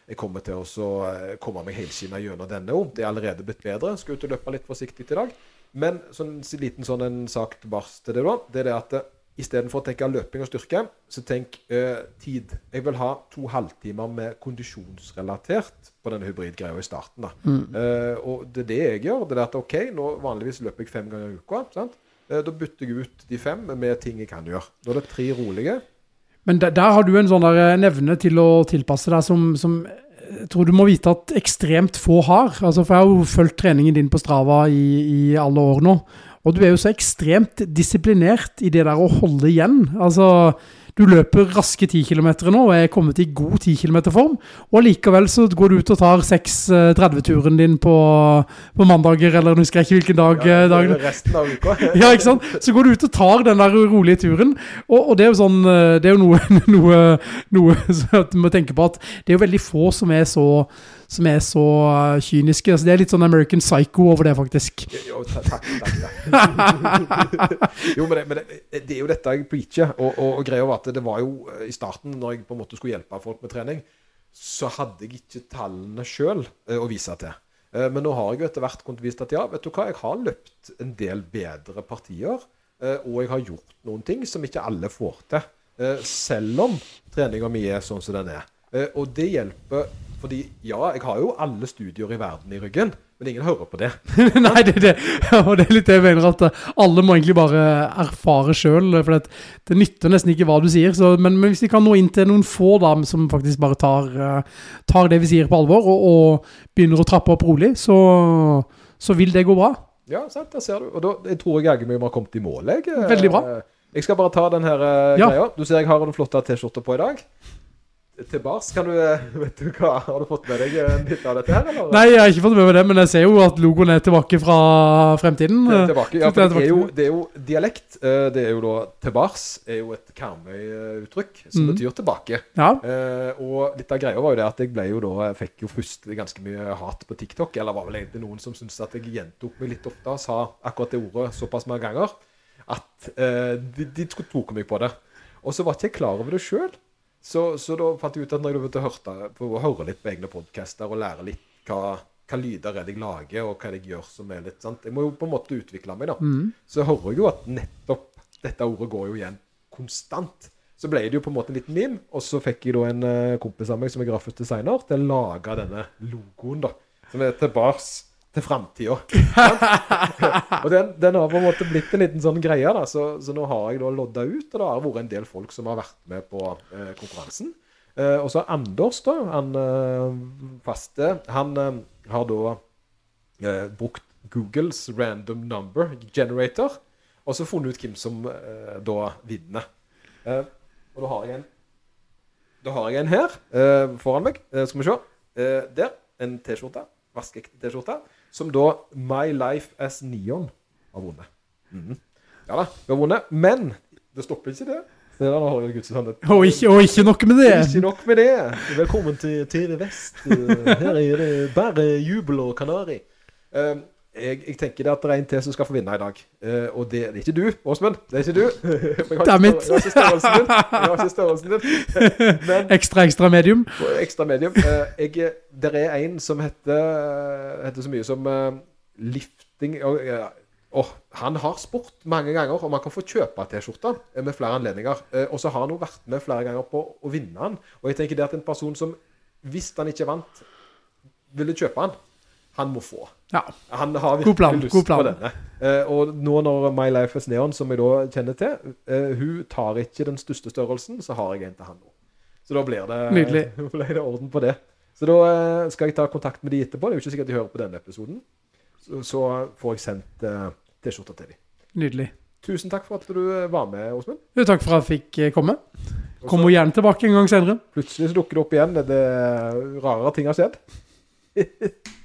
jeg kommer til å eh, komme meg helskinna gjennom denne òg. Det er allerede blitt bedre. Skal ut og løpe litt forsiktig i dag. Men sånn s- liten sånn en sak tilbake til det, da. Det er det at istedenfor å tenke løping og styrke, så tenk eh, tid. Jeg vil ha to halvtimer med kondisjonsrelatert på denne hybridgreia i starten. da. Eh, og det er det jeg gjør. Det er at OK, nå vanligvis løper jeg fem ganger i uka. sant? Eh, da bytter jeg ut de fem med ting jeg kan gjøre. Da er det tre rolige. Men der, der har du en sånn der nevne evne til å tilpasse deg som, som jeg tror du må vite at ekstremt få har. Altså, for jeg har jo fulgt treningen din på Strava i, i alle år nå. Og du er jo så ekstremt disiplinert i det der å holde igjen. Altså, du løper raske 10 km nå og er kommet i god 10 km-form. Og likevel så går du ut og tar 6-30-turen din på, på mandager, eller nå husker jeg ikke hvilken dag. Ja, eh, dagen. resten av uka. (laughs) Ja, ikke sant? Så går du ut og tar den der rolige turen, og, og det er jo sånn eh, Det er jo noe, (laughs) noe, noe som du må tenke på at det er jo veldig få som er så som er så eh, kyniske. Altså, det er litt sånn American Psycho over det, faktisk. Jo, ta- takk, takk, takk. (laughs) jo, men, det, men det, det er jo dette jeg preacher. Og, og, og greia var at det var jo eh, i starten, når jeg på en måte skulle hjelpe folk med trening, så hadde jeg ikke tallene sjøl å vise til. Eh, Men nå har jeg jo etter hvert kunnet vise at ja, vet du hva, jeg har løpt en del bedre partier. eh, Og jeg har gjort noen ting som ikke alle får til. eh, Selv om treninga mi er sånn som den er. Eh, Og det hjelper fordi ja, jeg har jo alle studier i verden i ryggen, men ingen hører på det. (laughs) Nei, det det. Og det er litt det jeg mener, at eh, alle må egentlig bare erfare sjøl. For det, det nytter nesten ikke hva du sier. Så, men, men hvis vi kan nå inn til noen få da, som faktisk bare tar, eh, tar det vi sier på alvor, og, og begynner å trappe opp rolig, så, så vil det gå bra. Ja, sant, der ser du. Og da jeg tror jeg jaggu vi har kommet i mål. Jeg. Eh, Veldig bra. Jeg skal bare ta den her eh, Ja. greia. Du ser jeg har en flott T-skjorte på i dag. Til bars, kan du eh, (laughs) Vet du hva, har du fått med deg en bit av dette her, eller? Nei, jeg har ikke fått med meg det, men jeg ser jo at logoen er tilbake fra fremtiden. Det er tilbake. Ja, det for det er, jo, det er jo dialekt. Eh, Det er jo da til bars er jo et Karmøy-uttrykk som mm. betyr tilbake. Ja, Eh, og litt av greia var jo det at jeg ble jo da Jeg fikk jo først ganske mye hat på TikTok. Eller var vel egentlig noen som syntes at jeg gjentok meg litt ofte og sa akkurat det ordet såpass mange ganger at eh, de, de tok meg på det. Og så var ikke jeg klar over det sjøl. Så, så da fant jeg ut at når jeg begynte å høre, å høre litt på egne podcaster og lære litt hva, hva lyder er det jeg lager, og hva er det jeg gjør som er litt sant? Jeg må jo på en måte utvikle meg, da. Så hører jeg jo at nettopp dette ordet går jo igjen konstant. Så ble det jo på en måte en liten meme, og så fikk jeg da en eh, kompis av meg som er grafisk designer, til å lage denne logoen, da. Som er tilbake til framtida. og den, den har på en måte blitt en liten sånn greie, da. Så, så nå har jeg da lodda ut, og det har vært en del folk som har vært med på eh, konkurransen. Eh, og så Anders, da, han eh, faste, han eh, har da eh, brukt Googles random number generator, og så funnet ut hvem som eh, da vinner. Og da har jeg en Da har jeg en her foran meg. Skal vi se. Der. En T-skjorte. Vaskeekte T-skjorte. Som da My Life as Neon har vunnet. Mhm. Ja da, vi har vunnet. Men det stopper ikke det. Det der, nå har jeg Gudsand og ikke, og ikke nok med det. ikke nok med det. Velkommen til TV Vest. Eh, Her er det bare jubel og kanari. Eh, Jeg, jeg tenker det at det er en til som skal få vinne i dag. Uh, og det, det er ikke du, Åsmund. Det er ikke du. (laughs) Dammit. jeg har ikke størrelsen din. Jeg har ikke størrelsen din. (laughs) Men Ekstra, ekstra medium. ekstra medium. Uh, jeg, der er en som heter, heter så mye som uh, lifting og, Han har spurt mange ganger om han kan få kjøpe T-skjorta med flere anledninger. Og så har han jo vært med flere ganger på å vinne den. Og jeg tenker det at en person som, hvis han ikke vant, ville kjøpe den, han må få. Ja. Han har God plan, lyst god plan. på denne. Eh, og nå når My Life is Neon, som jeg da kjenner til, eh, hun tar ikke den største størrelsen, så har jeg en til han nå. Så da blir det, (laughs) ble det orden på det. Så da eh, skal jeg ta kontakt med de etterpå. Det er jo ikke sikkert de hører på denne episoden. Så, så får jeg sendt eh, T-skjorta til de. Nydelig. Tusen takk for at du eh, var med, Åsmund. Takk for at jeg fikk eh, komme. Kommer gjerne tilbake en gang senere. plutselig så dukker det opp igjen. Det, det rarere ting har skjedd. (laughs)